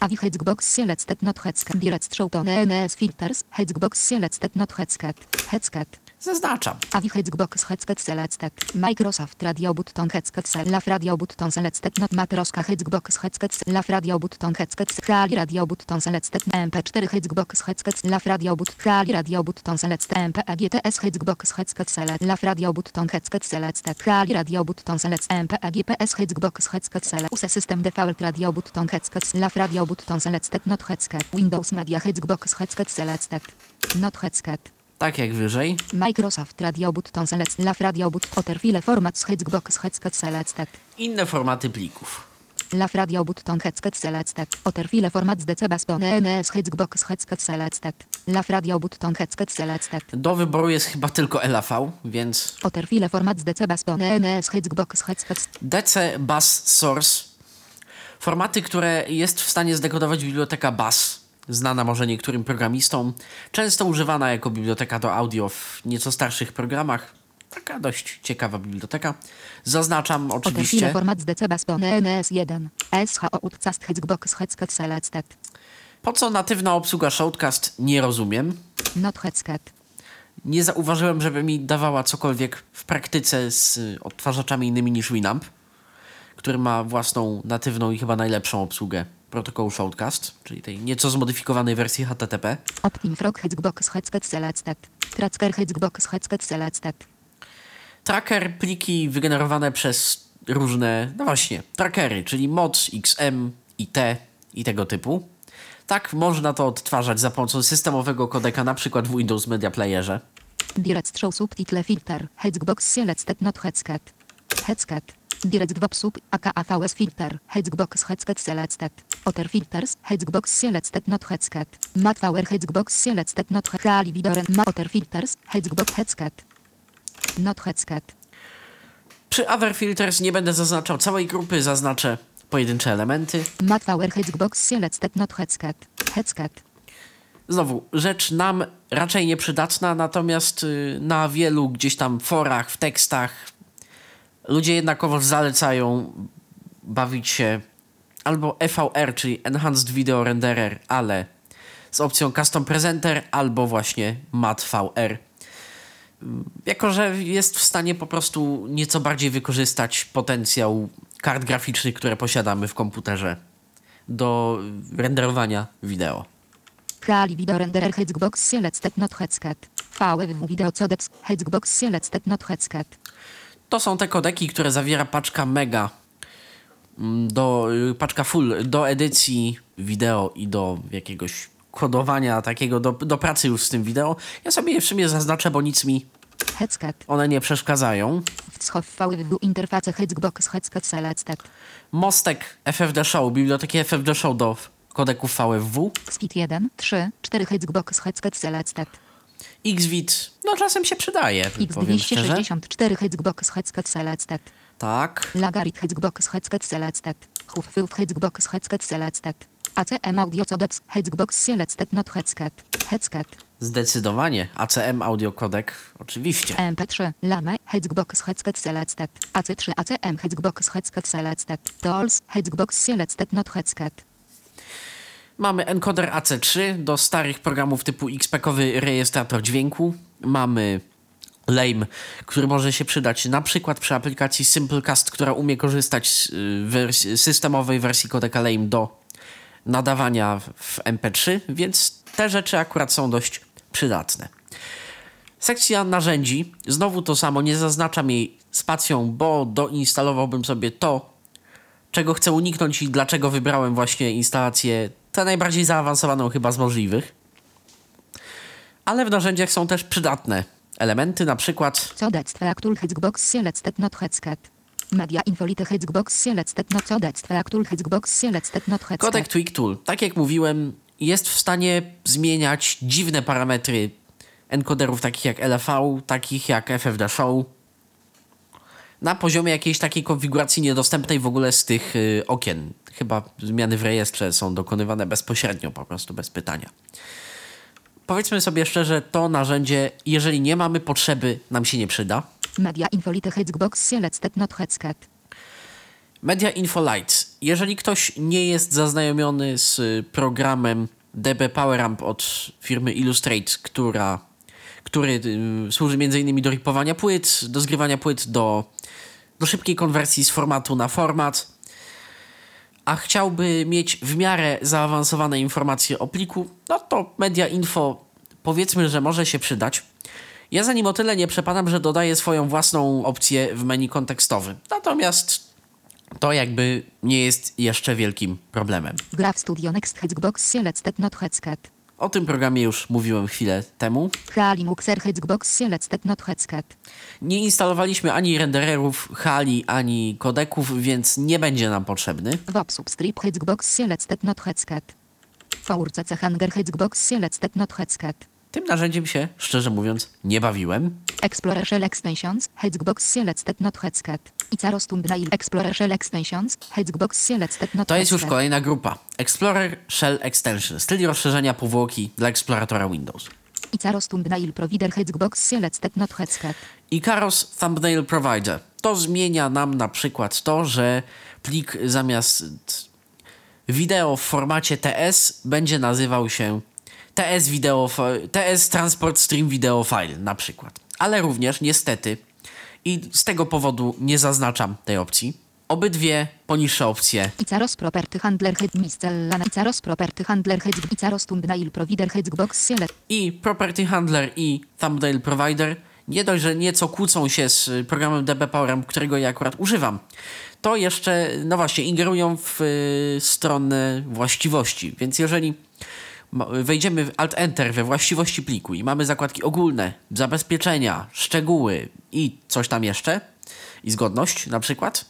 Avi Hexbox selected not headscat. Direct show to NS filters. Hexbox selected not headscat. Headscat. Zaznaczam. Avi Hexbox headset selected. Microsoft Radio Button headset selaf Radio Button selected not Matroska Hexbox headset selaf Radio Button headset Kali Radio Button selected MP4 Hexbox headset selaf Radio Button Kali Radio Button selected MP AGTS Hexbox headset selaf Radio Button headset selected Kali Radio Button selected MP AGPS Hexbox headset select Use System Default Radio Button headset selaf Radio Button selected not headset Windows Media Hexbox headset selected not headset Tak jak wyżej. Microsoft Radio Button Select Laf Radio But Otter File Format Headset Selected Inne formaty plików. Laf Radio Button Headset Selected Otter File Format DC Baston Headset Selected Laf Radio Button Headset Selected Do wyboru jest chyba tylko LAV, więc Otter File Format DC Baston Headset DC Source. Formaty, które jest w stanie zdekodować biblioteka Bass. Znana może niektórym programistom. Często używana jako biblioteka do audio w nieco starszych programach. Taka dość ciekawa biblioteka. Zaznaczam oczywiście. Format z DC Baston NS 1 SHO Utcast Hexbox Headset Selected Po co natywna obsługa Shoutcast nie rozumiem. Nie zauważyłem, żeby mi dawała cokolwiek w praktyce z odtwarzaczami innymi niż Winamp, który ma własną natywną i chyba najlepszą obsługę protokołu Shoutcast, czyli tej nieco zmodyfikowanej wersji HTTP. Hexbox Headset Selected Tracker Hexbox Headset Selected Tracker, pliki wygenerowane przez różne, no właśnie, trackery, czyli mods, XM, IT i tego typu. Tak, można to odtwarzać za pomocą systemowego kodeka, na przykład w Windows Media Playerze. Direct Show Subtitle Filter Hexbox Selected Not Headset Headset Direct Web Sub aka AVS Filter Hexbox Headset Selected Otter Filters Hexbox Selected Not Headset Mat Power Hexbox Selected Not Kali Vidoren Ma Otter Filters Hexbox Headset Not Headset Przy Other Filters nie będę zaznaczał całej grupy, zaznaczę pojedyncze elementy. Mat Power Hexbox Selected Not Headset Headset Znowu, rzecz nam raczej nieprzydatna, natomiast y, na wielu gdzieś tam forach, w tekstach ludzie jednakowo zalecają bawić się albo EVR, czyli Enhanced Video Renderer, ale z opcją Custom Presenter, albo właśnie MAT-VR. Jako, że jest w stanie po prostu nieco bardziej wykorzystać potencjał kart graficznych, które posiadamy w komputerze do renderowania wideo. Kali Video Renderer Hexbox Selected Not Headset VW Video Codex Hexbox Selected Not Headset To są te kodeki, które zawiera paczka mega, mm, do, y, paczka full do edycji wideo i do jakiegoś kodowania takiego, do, do pracy już z tym wideo. Ja sobie je w sumie zaznaczę, bo nic mi one nie przeszkadzają. Selected Mostek FFD Show, biblioteki FFD Show do kodeków VFW. Xfit 1, 3, 4 Hexbox Headset Selected Xvid, no czasem się przydaje, powiem szczerze. X264 Hexbox Headset Selected Tak. Lagarit Hexbox Headset Selected Huffów Hexbox Headset Selected ACM Audio Codex Hexbox Selected Not Headset Headset Zdecydowanie. ACM Audio Codec, oczywiście. MP3 Lame Hexbox Headset Selected AC3 ACM Hexbox Headset Selected Tools Hexbox Selected Not Headset Mamy encoder AC3 do starych programów typu XP-kowy rejestrator dźwięku. Mamy Lame, który może się przydać na przykład przy aplikacji Simplecast, która umie korzystać z y, systemowej wersji kodeka Lame do nadawania w MP3, więc te rzeczy akurat są dość przydatne. Sekcja narzędzi, znowu to samo, nie zaznaczam jej spacją, bo doinstalowałbym sobie to, czego chcę uniknąć i dlaczego wybrałem właśnie instalację tę najbardziej zaawansowaną chyba z możliwych. Ale w narzędziach są też przydatne elementy, na przykład Codex Feactul Hexbox Selected Not Headset Media Infolite Hexbox Selected Not Codex Feactul Hexbox Selected Not Kodek Tweak Tool. Tak jak mówiłem, jest w stanie zmieniać dziwne parametry encoderów takich jak LFV, takich jak FFD Show. na poziomie jakiejś takiej konfiguracji niedostępnej w ogóle z tych y, okien. Chyba zmiany w rejestrze są dokonywane bezpośrednio, po prostu bez pytania. Powiedzmy sobie szczerze, to narzędzie, jeżeli nie mamy potrzeby, nam się nie przyda. Media Infolite Hexbox Selected Not Headset. Media Info Lights. Jeżeli ktoś nie jest zaznajomiony z programem DB PowerAmp od firmy Illustrate, która, który y, służy m.in. do ripowania płyt, do zgrywania płyt, do, do szybkiej konwersji z formatu na format, a chciałby mieć w miarę zaawansowane informacje o pliku, no to Media Info powiedzmy, że może się przydać. Ja za nim o tyle nie przepadam, że dodaję swoją własną opcję w menu kontekstowym. Natomiast to jakby nie jest jeszcze wielkim problemem. Graph Studio Next Hexbox Selected Not Headset. O tym programie już mówiłem chwilę temu. Nie instalowaliśmy ani rendererów, hali, ani kodeków, więc nie będzie nam potrzebny. VRCC Hanger Hexbox Selected Not Headset. Tym narzędziem się, szczerze mówiąc, nie bawiłem. Explorer Shell Extensions, Hexbox Selected Not Headset. Icaros Thumbnail Explorer Shell Extensions, Hexbox Selected Not To jest już kolejna grupa. Explorer Shell Extension, styl rozszerzenia powłoki dla eksploratora Windows. Icaros Thumbnail Provider Hexbox Selected Not Headset. Icaros Thumbnail Provider. To zmienia nam na przykład to, że plik zamiast wideo w formacie TS będzie nazywał się TS, video, TS Transport Stream Video File na przykład. Ale również niestety i z tego powodu nie zaznaczam tej opcji. Obydwie poniższe opcje Icaros Property Handler Head Miscellana Icaros Property Handler Head Icaros Thumbnail Provider Hexbox Select. i Property Handler i Thumbnail Provider nie dość, że nieco kłócą się z programem DB Powerem, którego ja akurat używam, to jeszcze, no właśnie, ingerują w y, stronę właściwości. Więc jeżeli wejdziemy w Alt-Enter we właściwości pliku i mamy zakładki ogólne, zabezpieczenia, szczegóły i coś tam jeszcze, i zgodność na przykład,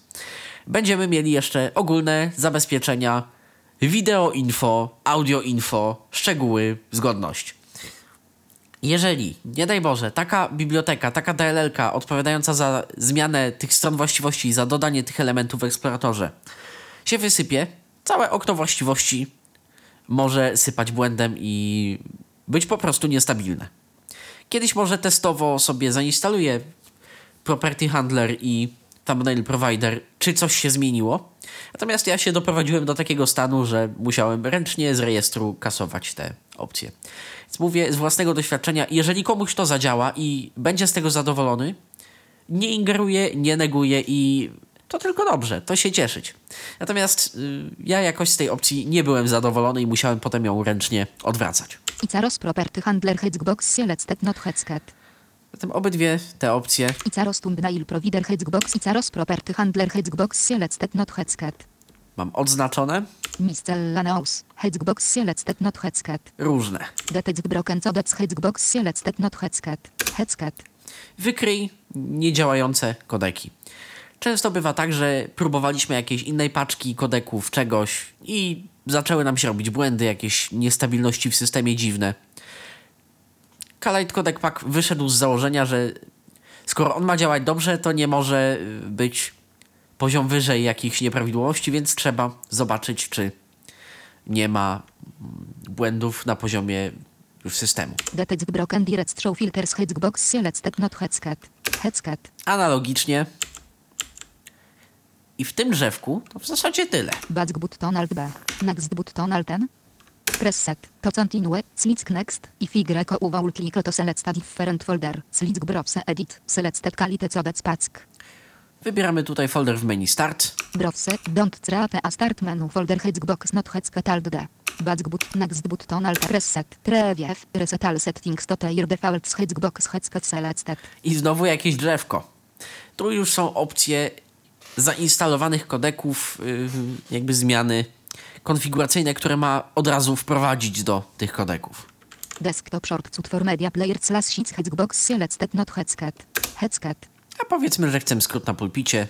będziemy mieli jeszcze ogólne zabezpieczenia, wideo info, audio info, szczegóły, zgodność. Jeżeli, nie daj Boże, taka biblioteka, taka DLL-ka odpowiadająca za zmianę tych stron właściwości i za dodanie tych elementów w eksploratorze się wysypie, całe okno właściwości może sypać błędem i być po prostu niestabilne. Kiedyś może testowo sobie zainstaluję Property Handler i Thumbnail Provider, czy coś się zmieniło. Natomiast ja się doprowadziłem do takiego stanu, że musiałem ręcznie z rejestru kasować te opcje. Więc mówię z własnego doświadczenia, jeżeli komuś to zadziała i będzie z tego zadowolony, nie ingeruje, nie neguje i to tylko dobrze, to się cieszyć. Natomiast y, ja jakoś z tej opcji nie byłem zadowolony i musiałem potem ją ręcznie odwracać. Icaros Property Handler Hexbox Selected Not Headset. Zatem obydwie te opcje Icaros Thumbnail Provider Hexbox Icaros Property Handler Hexbox Selected Not Headset. mam odznaczone, Miscellaneous Hexbox Selected Not Headset. różne. Detect Broken Codex Hexbox Selected Not Headset. Headset. Wykryj niedziałające kodeki. Często bywa tak, że próbowaliśmy jakiejś innej paczki kodeków, czegoś i zaczęły nam się robić błędy, jakieś niestabilności w systemie dziwne. Kalite Codec Pack wyszedł z założenia, że skoro on ma działać dobrze, to nie może być poziom wyżej jakichś nieprawidłowości, więc trzeba zobaczyć, czy nie ma błędów na poziomie już systemu. Detect Broken Direct Show Filters Hexbox Selected Not Headset. Headset. Analogicznie. I w tym drzewku to w zasadzie tyle. Back button Alt B. Next button Alt N. Press set. To continue. Slick next. If Y uwał click to select different folder. Slick browse edit. Selected quality codex pack. Wybieramy tutaj folder w menu Start. Browse. Don't trap a start menu folder Hexbox not headset Alt D. Back but next button Alt press set. Preview. Reset all settings to your defaults Hexbox headset selected. I znowu jakieś drzewko. Tu już są opcje zainstalowanych kodeków, yy, jakby zmiany konfiguracyjne, które ma od razu wprowadzić do tych kodeków. Desktop shortcut for media player slash sheets Hexbox selected not headset. Headset. A powiedzmy, że chcemy skrót na pulpicie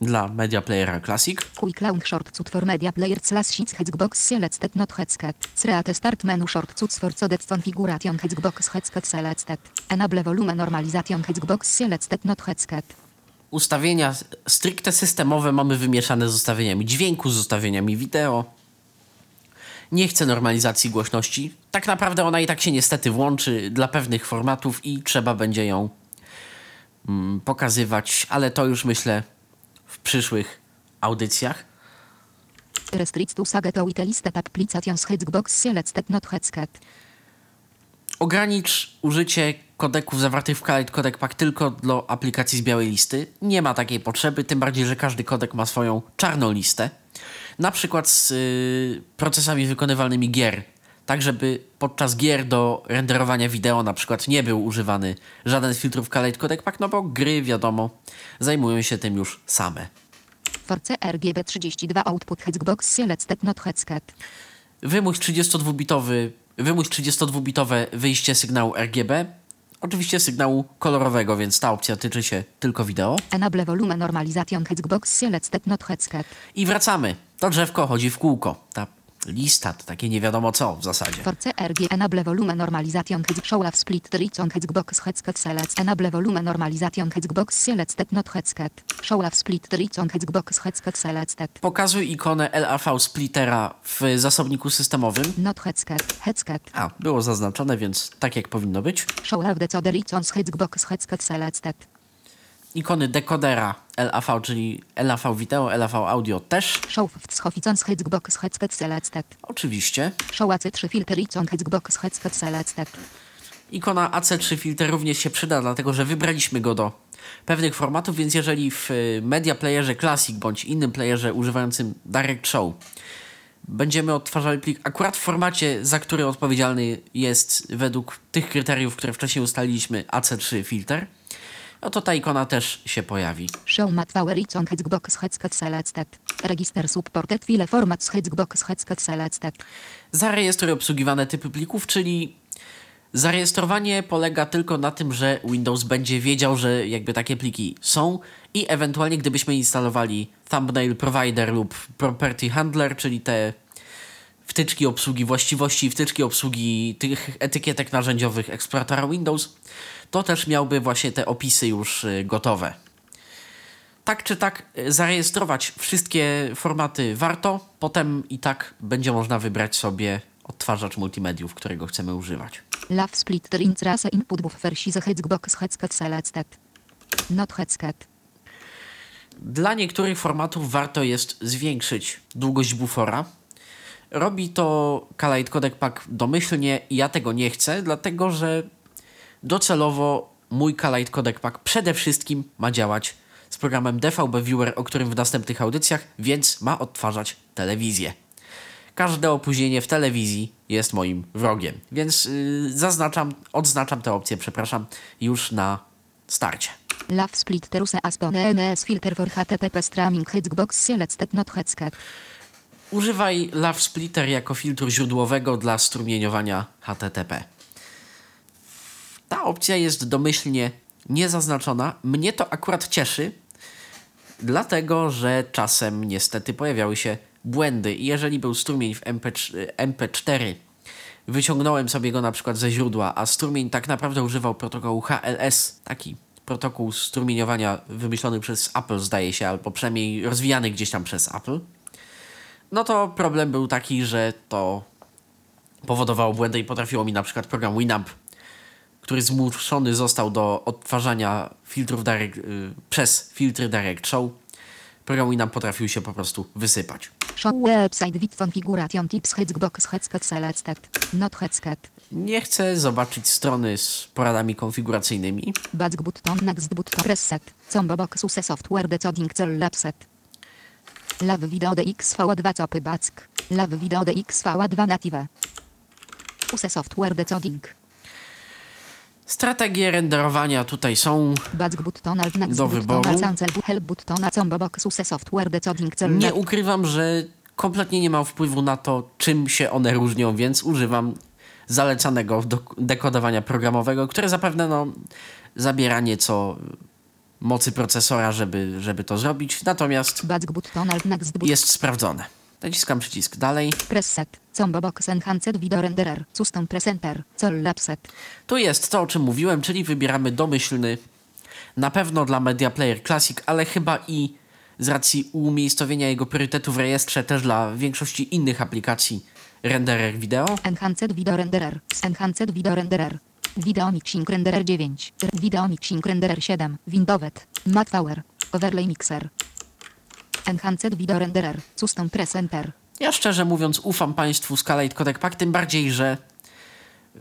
dla Media Playera Classic. Quick launch shortcut for media player slash sheets Hexbox selected not headset. Create start menu shortcuts for codec configuration Hexbox headset selected. Enable volume normalization Hexbox selected not headset. Ustawienia stricte systemowe mamy wymieszane z ustawieniami dźwięku, z ustawieniami wideo. Nie chcę normalizacji głośności. Tak naprawdę ona i tak się niestety włączy dla pewnych formatów i trzeba będzie ją mm, pokazywać, ale to już myślę w przyszłych audycjach. Ogranicz użycie kodeków zawartych w Khalid Codec Pack tylko dla aplikacji z białej listy. Nie ma takiej potrzeby, tym bardziej, że każdy kodek ma swoją czarną listę. Na przykład z y, procesami wykonywalnymi gier. Tak, żeby podczas gier do renderowania wideo na przykład nie był używany żaden z filtrów Khalid Codec Pack, no bo gry, wiadomo, zajmują się tym już same. Force RGB32 output Hexbox selected not headset. Wymuś 32-bitowy, wymuś 32-bitowe wyjście sygnału RGB. Oczywiście sygnału kolorowego, więc ta opcja tyczy się tylko wideo. Enable volume normalization Hexbox selected not headset. I wracamy. To drzewko chodzi w kółko. Ta lista to takie nie wiadomo co w zasadzie. Force RG enable volume normalization show of split triton Hexbox headset select. Enable volume normalization Hexbox selected not headset. Show of split triton Hexbox headset selected. Pokazuj ikonę LAV splittera w zasobniku systemowym. Not headset. Headset. A, było zaznaczone, więc tak jak powinno być. Show of the triton Hexbox headset selected. Ikony dekodera LAV, czyli LAV Video, LAV Audio też. Oczywiście. Show AC3 filter triton Hexbox headset selected. Ikona AC3 Filter również się przyda, dlatego że wybraliśmy go do pewnych formatów, więc jeżeli w y, Media Playerze Classic bądź innym playerze używającym Direct Show będziemy odtwarzali plik akurat w formacie, za który odpowiedzialny jest według tych kryteriów, które wcześniej ustaliliśmy AC3 Filter, no to ta ikona też się pojawi. Show mat Hexbox. Register supported file formats Hexbox. Zarejestruj obsługiwane typy plików, czyli zarejestrowanie polega tylko na tym, że Windows będzie wiedział, że jakby takie pliki są i ewentualnie gdybyśmy instalowali Thumbnail Provider lub Property Handler, czyli te wtyczki obsługi właściwości, wtyczki obsługi tych etykietek narzędziowych eksploratora Windows, to też miałby właśnie te opisy już y, gotowe. Tak czy tak, y, zarejestrować wszystkie formaty warto, potem i tak będzie można wybrać sobie odtwarzacz multimediów, którego chcemy używać. Love split trims rasa input buffer size Hexbox headset selected. Not headset. Dla niektórych formatów warto jest zwiększyć długość bufora. Robi to Kalight Codec Pack domyślnie i ja tego nie chcę, dlatego że docelowo mój Kalight Codec Pack przede wszystkim ma działać z programem DVB Viewer, o którym w następnych audycjach, więc ma odtwarzać telewizję. Każde opóźnienie w telewizji jest moim wrogiem, więc yy, zaznaczam, odznaczam tę opcję, przepraszam, już na starcie. Love split teruse aspone NS filter for HTTP streaming Hexbox selected not headset. Używaj Love Splitter jako filtru źródłowego dla strumieniowania HTTP. Ta opcja jest domyślnie niezaznaczona. Mnie to akurat cieszy, dlatego że czasem niestety pojawiały się błędy. I jeżeli był strumień w MP, MP4, wyciągnąłem sobie go na przykład ze źródła, a strumień tak naprawdę używał protokołu HLS, taki protokół strumieniowania wymyślony przez Apple, zdaje się, albo przynajmniej rozwijany gdzieś tam przez Apple no to problem był taki, że to powodowało błędy i potrafiło mi na przykład program Winamp, który zmuszony został do odtwarzania filtrów direct, y, przez filtry Direct Show. Program Winamp potrafił się po prostu wysypać. Show website with configuration tips Hexbox headset selected. Not headset. Nie chcę zobaczyć strony z poradami konfiguracyjnymi. Back button next button reset. Combo box use software decoding cell lapset. Lav video DXV2 copy back. Lav video DXV2 native. Use software decoding. Strategie renderowania tutaj są. Do wyboru. Nie ukrywam, że kompletnie nie mam wpływu na to, czym się one różnią, więc używam zalecanego do dekodowania programowego, które zapewne no, zabiera nieco mocy procesora, żeby, żeby to zrobić, natomiast jest sprawdzone. Naciskam przycisk dalej. Preset. Combo box enhanced video renderer. Custom presenter. Cell lapset. Tu jest to, o czym mówiłem, czyli wybieramy domyślny Na pewno dla Media Player Classic, ale chyba i z racji umiejscowienia jego priorytetu w rejestrze też dla większości innych aplikacji renderer wideo. Enhanced Video Renderer. Enhanced Video Renderer. Video Mixing Renderer 9. Video Mixing Renderer 7. Windowet. Matt Power. Overlay Mixer. Enhanced Video Renderer. Custom Presenter. Ja szczerze mówiąc ufam Państwu Scalate Codec Pack, tym bardziej, że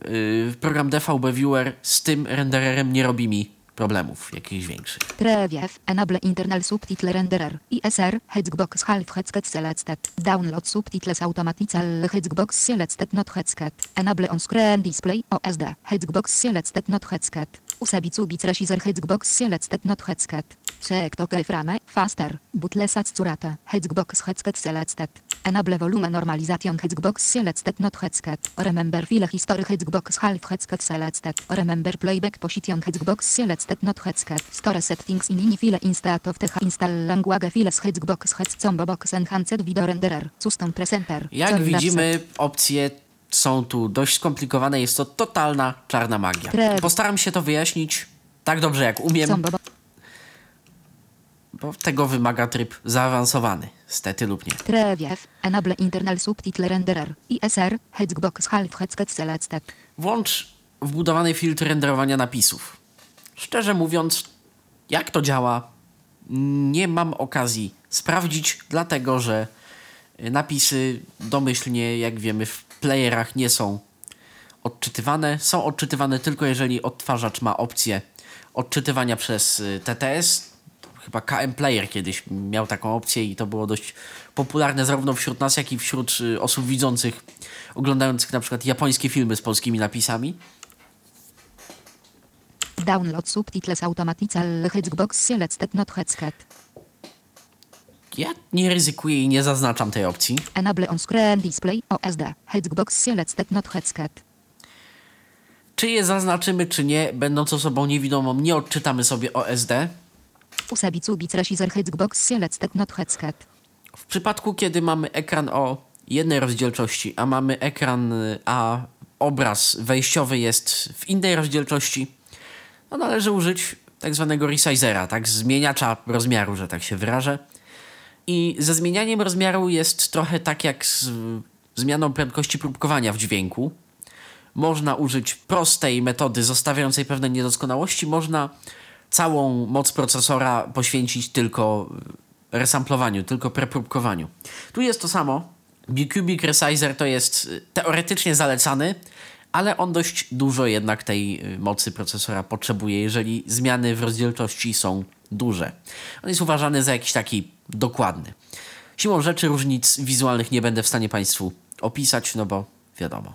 yy, program DVB Viewer z tym rendererem nie robi mi problemów jakichś większych. Preview. Enable Internal Subtitle Renderer. ISR. Hexbox Half Headset Selected. Download Subtitles Automatical Hexbox Selected Not Headset. Enable On Screen Display. OSD. Hexbox Selected Not Headset. Usabicu Bits Resizer Hexbox Selected Not Headset. Check to frame. Faster. Butlesat Curate. Hexbox Headset Selected. Enable Volume Normalization Hexbox Selected Not Headset. Remember File History Hexbox Half Headset Selected. Remember Playback Position Hexbox Selected Not Headset. Store Settings in Ini File Instat of Techa Install Language Files Hexbox Head Combo Box Enhanced Video Renderer. Custom Presenter. Jak widzimy, opcje są tu dość skomplikowane. Jest to totalna czarna magia. Postaram się to wyjaśnić tak dobrze jak umiem. Bo tego wymaga tryb zaawansowany. Stety lub nie. Preview. Enable Internal Subtitle Renderer. ISR. Hexbox Half Headset Selected. Włącz wbudowany filtr renderowania napisów. Szczerze mówiąc, jak to działa, nie mam okazji sprawdzić, dlatego że napisy domyślnie, jak wiemy, w playerach nie są odczytywane. Są odczytywane tylko jeżeli odtwarzacz ma opcję odczytywania przez y, TTS. Chyba KM Player kiedyś miał taką opcję i to było dość popularne zarówno wśród nas, jak i wśród y, osób widzących, oglądających na przykład japońskie filmy z polskimi napisami. Download Subtitles Automatical Hexbox Selected Not Headset. Ja nie ryzykuję i nie zaznaczam tej opcji. Enable On Screen Display. OSD. Hexbox Selected Not Headset. Czy je zaznaczymy, czy nie, będąc osobą niewidomą, nie odczytamy sobie OSD. Headset. W przypadku, kiedy mamy ekran o jednej rozdzielczości, a mamy ekran, a obraz wejściowy jest w innej rozdzielczości, no należy użyć tak zwanego resizera, tak, zmieniacza rozmiaru, że tak się wyrażę. I ze zmienianiem rozmiaru jest trochę tak jak z zmianą prędkości próbkowania w dźwięku. Można użyć prostej metody zostawiającej pewne niedoskonałości, można całą moc procesora poświęcić tylko resamplowaniu, tylko prepróbkowaniu. Tu jest to samo. Bicubic Resizer to jest y, teoretycznie zalecany, ale on dość dużo jednak tej y, mocy procesora potrzebuje, jeżeli zmiany w rozdzielczości są duże. On jest uważany za jakiś taki dokładny. Siłą rzeczy różnic wizualnych nie będę w stanie Państwu opisać, no bo wiadomo.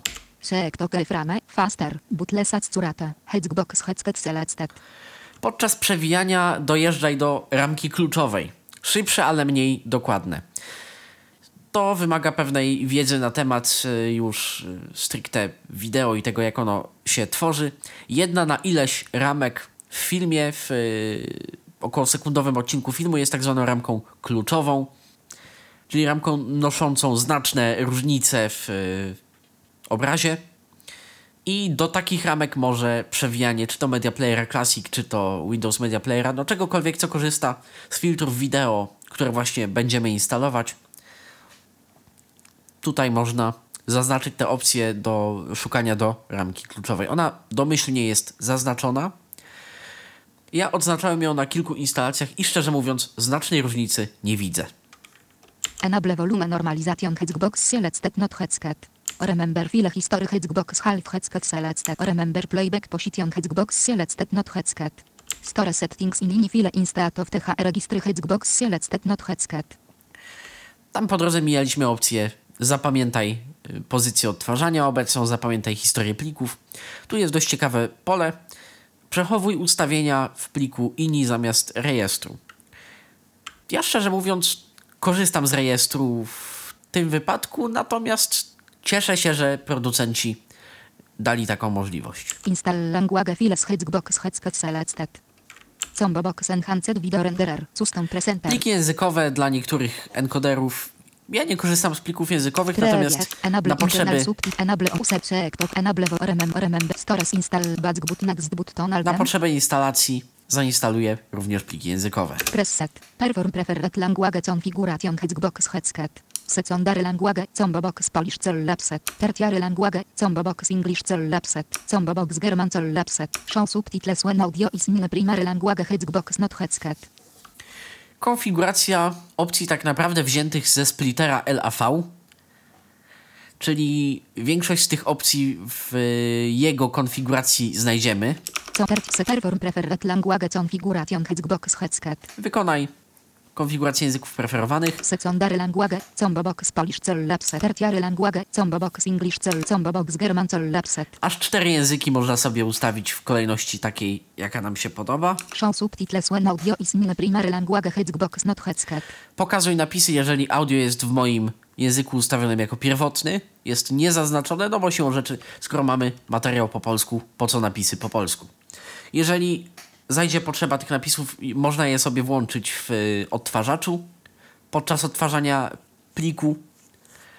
To frame. Faster. Butlesat Curate. Hexbox Headset Selected. Podczas przewijania dojeżdżaj do ramki kluczowej. Szybsze, ale mniej dokładne. To wymaga pewnej wiedzy na temat y, już y, stricte wideo i tego, jak ono się tworzy. Jedna na ileś ramek w filmie, w y, około sekundowym odcinku filmu jest tak zwaną ramką kluczową, czyli ramką noszącą znaczne różnice w obrazie. I do takich ramek może przewijanie czy to Media Playera Classic, czy to Windows Media Playera, no czegokolwiek, co korzysta z filtrów wideo, które właśnie będziemy instalować. Tutaj można zaznaczyć tę opcję do szukania do ramki kluczowej. Ona domyślnie jest zaznaczona. Ja odznaczałem ją na kilku instalacjach i szczerze mówiąc znacznej różnicy nie widzę. Enable Volume Normalization Hexbox Selected Not Headset. Remember File History Hexbox Half Headset Selected. Remember Playback Position Hexbox Selected Not Headset. Store Settings in Ini File Instat of TH Registry Hexbox Selected Not Headset. Tam po drodze mijaliśmy opcję zapamiętaj y, pozycję odtwarzania obecną, zapamiętaj historię plików. Tu jest dość ciekawe pole. Przechowuj ustawienia w pliku INI zamiast rejestru. Ja szczerze mówiąc korzystam z rejestru w tym wypadku, natomiast cieszę się, że producenci dali taką możliwość. Install Language Files Hexbox Selected. Combo Box Enhanced Video Renderer. Custom Presenter. Pliki językowe dla niektórych encoderów. Ja nie korzystam z plików językowych, Preview. natomiast Enable na potrzeby Na potrzeby instalacji zainstaluje również pliki językowe. Preset. Perform preferred language configuration Hexbox headset. Secondary language combo box Polish cell lapset. Tertiary language combo box English cell lapset. Combo box German cell lapset. Show subtitles when audio is in primary language Hexbox not headset. Konfiguracja opcji tak naprawdę wziętych ze splittera LAV, czyli większość z tych opcji w jego konfiguracji znajdziemy. Wykonaj konfigurację języków preferowanych. Secondary language combo box Polish lapset. Tertiary language combo box English cell combo box German lapset. Aż cztery języki można sobie ustawić w kolejności takiej, jaka nam się podoba. Show subtitles when audio is in primary language Hexbox not headset. Pokazuj napisy, jeżeli audio jest w moim języku ustawionym jako pierwotny. Jest niezaznaczone, no bo siłą rzeczy, skoro mamy materiał po polsku, po co napisy po polsku? Jeżeli zajdzie potrzeba tych napisów, można je sobie włączyć w y, odtwarzaczu podczas odtwarzania pliku.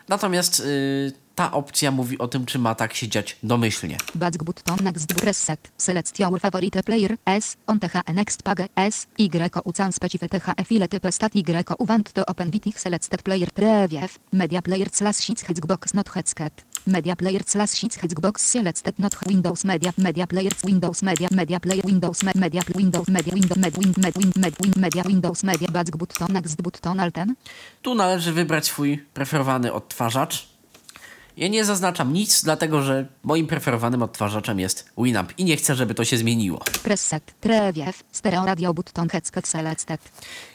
Natomiast y, ta opcja mówi o tym, czy ma tak się dziać domyślnie. Back button next preset. Select your favorite player. S. On TH next page. S. Y. Ucan specify TH file type stat Y. Want to open bitich selected player. Preview. Media player slash sheets hexbox not headset. Media player slash sheets hexbox selected not Windows media. Media player Windows media. Media player Windows me, media Windows media Windows med win med win med win media Windows media. Back button next button alten. Tu należy wybrać swój preferowany odtwarzacz. Ja nie zaznaczam nic, dlatego że moim preferowanym odtwarzaczem jest Winamp i nie chcę, żeby to się zmieniło. Preset. Preview. Stereo radio button headset selected.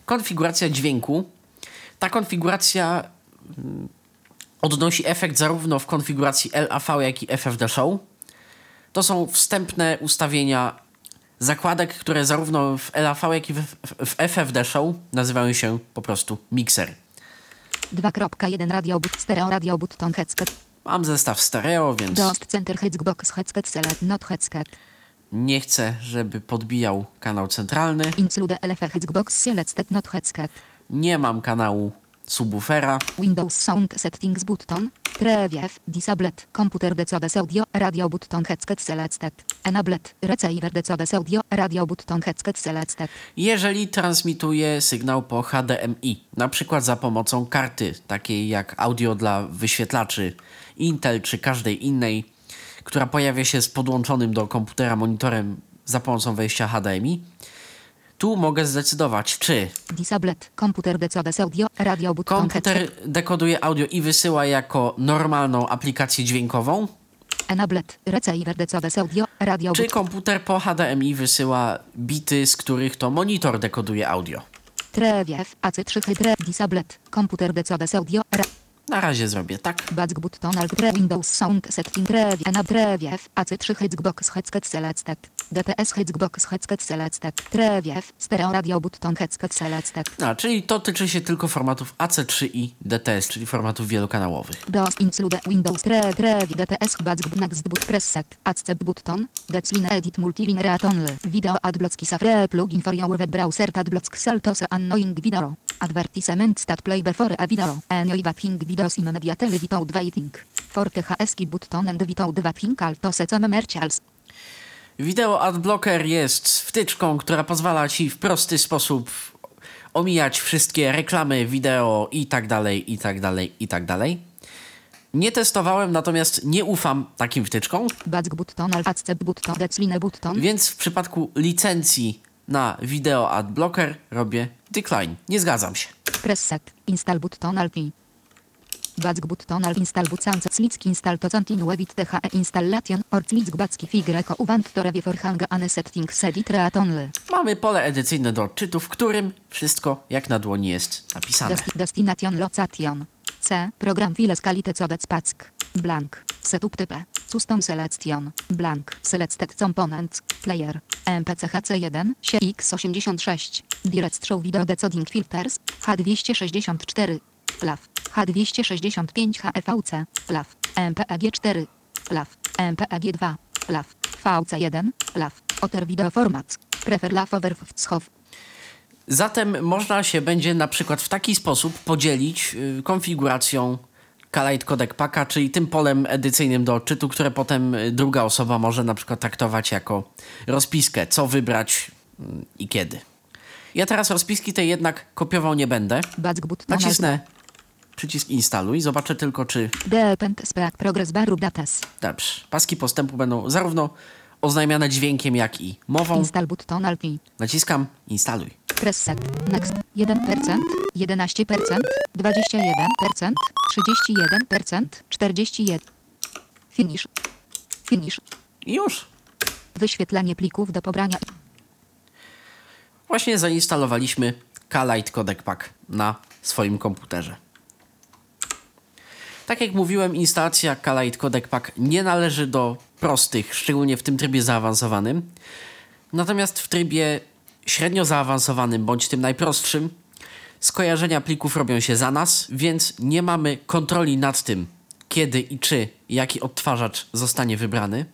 Konfiguracja dźwięku. Ta konfiguracja mm, odnosi efekt zarówno w konfiguracji LAV, jak i FFD Show. To są wstępne ustawienia zakładek, które zarówno w LAV, jak i w, FFD Show nazywają się po prostu mikser. 2.1 radio but stereo radio button headset. Mam zestaw stereo, więc Dost center hexbox headset select not headset. nie chcę, żeby podbijał kanał centralny. Include LF hexbox selected not headset. Nie mam kanału subwoofera. Windows Sound Settings button. Preview. Disabled. Computer decode audio. Radio button headset selected. Enabled. Receiver decode audio. Radio button headset selected. jeżeli transmituje sygnał po HDMI, na przykład za pomocą karty, takiej jak audio dla wyświetlaczy Intel czy każdej innej, która pojawia się z podłączonym do komputera monitorem za pomocą wejścia HDMI, tu mogę zdecydować, czy Disabled. Computer decode audio. Radio button komputer dekoduje audio i wysyła jako normalną aplikację dźwiękową, Enabled. Receiver audio. Radio czy komputer po HDMI wysyła bity, z których to monitor dekoduje audio. Preview. AC3 hydre. Disabled. Decode audio. Ra- Na razie zrobię tak. Back button alt Windows Sound Setting Preview Enab Preview AC3 Hexbox Headset Selected DTS Hexbox Headset Selected Preview Stereo Radio button Headset Selected A, czyli to tyczy się tylko formatów AC3 i DTS, czyli formatów wielokanałowych. DOS Include Windows Tre Preview DTS Back Next Boot Preset Accept button Decline Edit Multiline Read Only Video Adblocki Safre Plugin for your web browser Adblocks Saltos Annoying Video Advertisement Stat Play Before a Video Enjoy Vaping Videos in Media Tele Without Waiting Forte HSK button and without Vaping Alto Mercials Wideo Adblocker jest wtyczką, która pozwala ci w prosty sposób omijać wszystkie reklamy, wideo i tak dalej, i tak dalej, i tak dalej. Nie testowałem, natomiast nie ufam takim wtyczkom, więc w przypadku licencji na Wideo Adblocker robię decline. Nie zgadzam się. Preset. Install button alt. Back button alt install button slick install to continue with the installation or slick backi figreko uwant to review for hang ane setting sedit read only. Mamy pole edycyjne do odczytu, w którym wszystko jak na dłoni jest napisane. Desti- destination location. C. Program files kalite cobec pack. Blank. Setup type. Custom selection. Blank. Selected components. Player. MPCHC1. X86. Direct Show Video Decoding Filters. H264. FLAF. H265 HEVC. FLAF. MPEG4. FLAF. MPEG2. FLAF. VC1. FLAF. Otter Video Format. Prefer LAF over Wschow. Zatem można się będzie na przykład w taki sposób podzielić y, konfiguracją Kalite Codec Packa, czyli tym polem edycyjnym do odczytu, które potem y, druga osoba może na przykład traktować jako rozpiskę, co wybrać mm, i kiedy. Ja teraz rozpiski tej jednak kopiował nie będę. Nacisnę przycisk instaluj, zobaczę tylko czy progress baru datas. Dobrze. Paski postępu będą zarówno oznajmiane dźwiękiem, jak i mową. Install button alt. Naciskam instaluj. Press set. Next. 1%, 11%, 21%, 31%, 41%. Finish. Finish. Już. Wyświetlanie plików do pobrania. Właśnie zainstalowaliśmy Kalite Codec Pack na swoim komputerze. Tak jak mówiłem, instalacja Kalite Codec Pack nie należy do prostych, szczególnie w tym trybie zaawansowanym. Natomiast w trybie średnio zaawansowanym bądź tym najprostszym skojarzenia plików robią się za nas, więc nie mamy kontroli nad tym, kiedy i czy jaki odtwarzacz zostanie wybrany.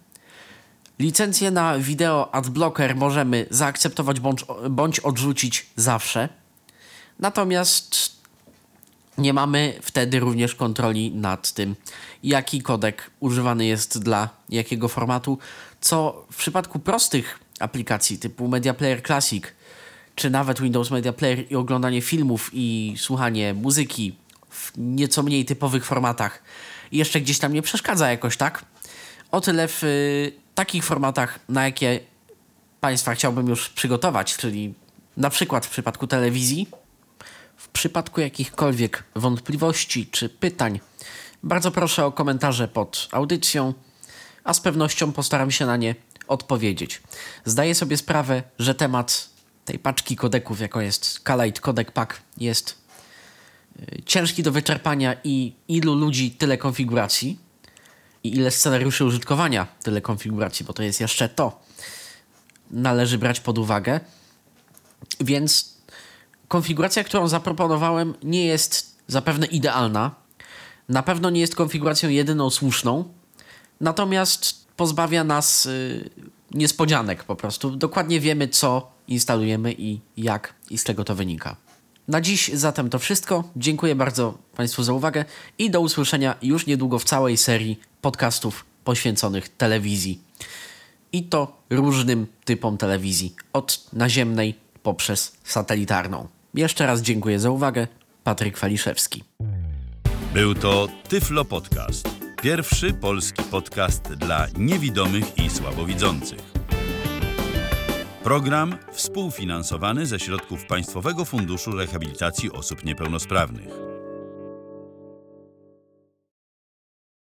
Licencję na wideo adblocker możemy zaakceptować bądź, bądź odrzucić zawsze. Natomiast nie mamy wtedy również kontroli nad tym, jaki kodek używany jest dla jakiego formatu, co w przypadku prostych aplikacji typu Media Player Classic, czy nawet Windows Media Player i oglądanie filmów i słuchanie muzyki w nieco mniej typowych formatach jeszcze gdzieś tam nie przeszkadza jakoś, tak? O tyle w y, takich formatach, na jakie Państwa chciałbym już przygotować, czyli na przykład w przypadku telewizji, przypadku jakichkolwiek wątpliwości czy pytań, bardzo proszę o komentarze pod audycją, a z pewnością postaram się na nie odpowiedzieć. Zdaję sobie sprawę, że temat tej paczki kodeków, jaką jest Kalite Codec Pack, jest y, ciężki do wyczerpania i ilu ludzi tyle konfiguracji i ile scenariuszy użytkowania tyle konfiguracji, bo to jest jeszcze to. Należy brać pod uwagę. Więc konfiguracja, którą zaproponowałem, nie jest zapewne idealna. Na pewno nie jest konfiguracją jedyną słuszną. Natomiast pozbawia nas y, niespodzianek po prostu. Dokładnie wiemy, co instalujemy i jak i z czego to wynika. Na dziś zatem to wszystko. Dziękuję bardzo Państwu za uwagę i do usłyszenia już niedługo w całej serii podcastów poświęconych telewizji. I to różnym typom telewizji, od naziemnej poprzez satelitarną. Jeszcze raz dziękuję za uwagę. Patryk Waliszewski. Był to Tyflo Podcast. Pierwszy polski podcast dla niewidomych i słabowidzących. Program współfinansowany ze środków Państwowego Funduszu Rehabilitacji Osób Niepełnosprawnych.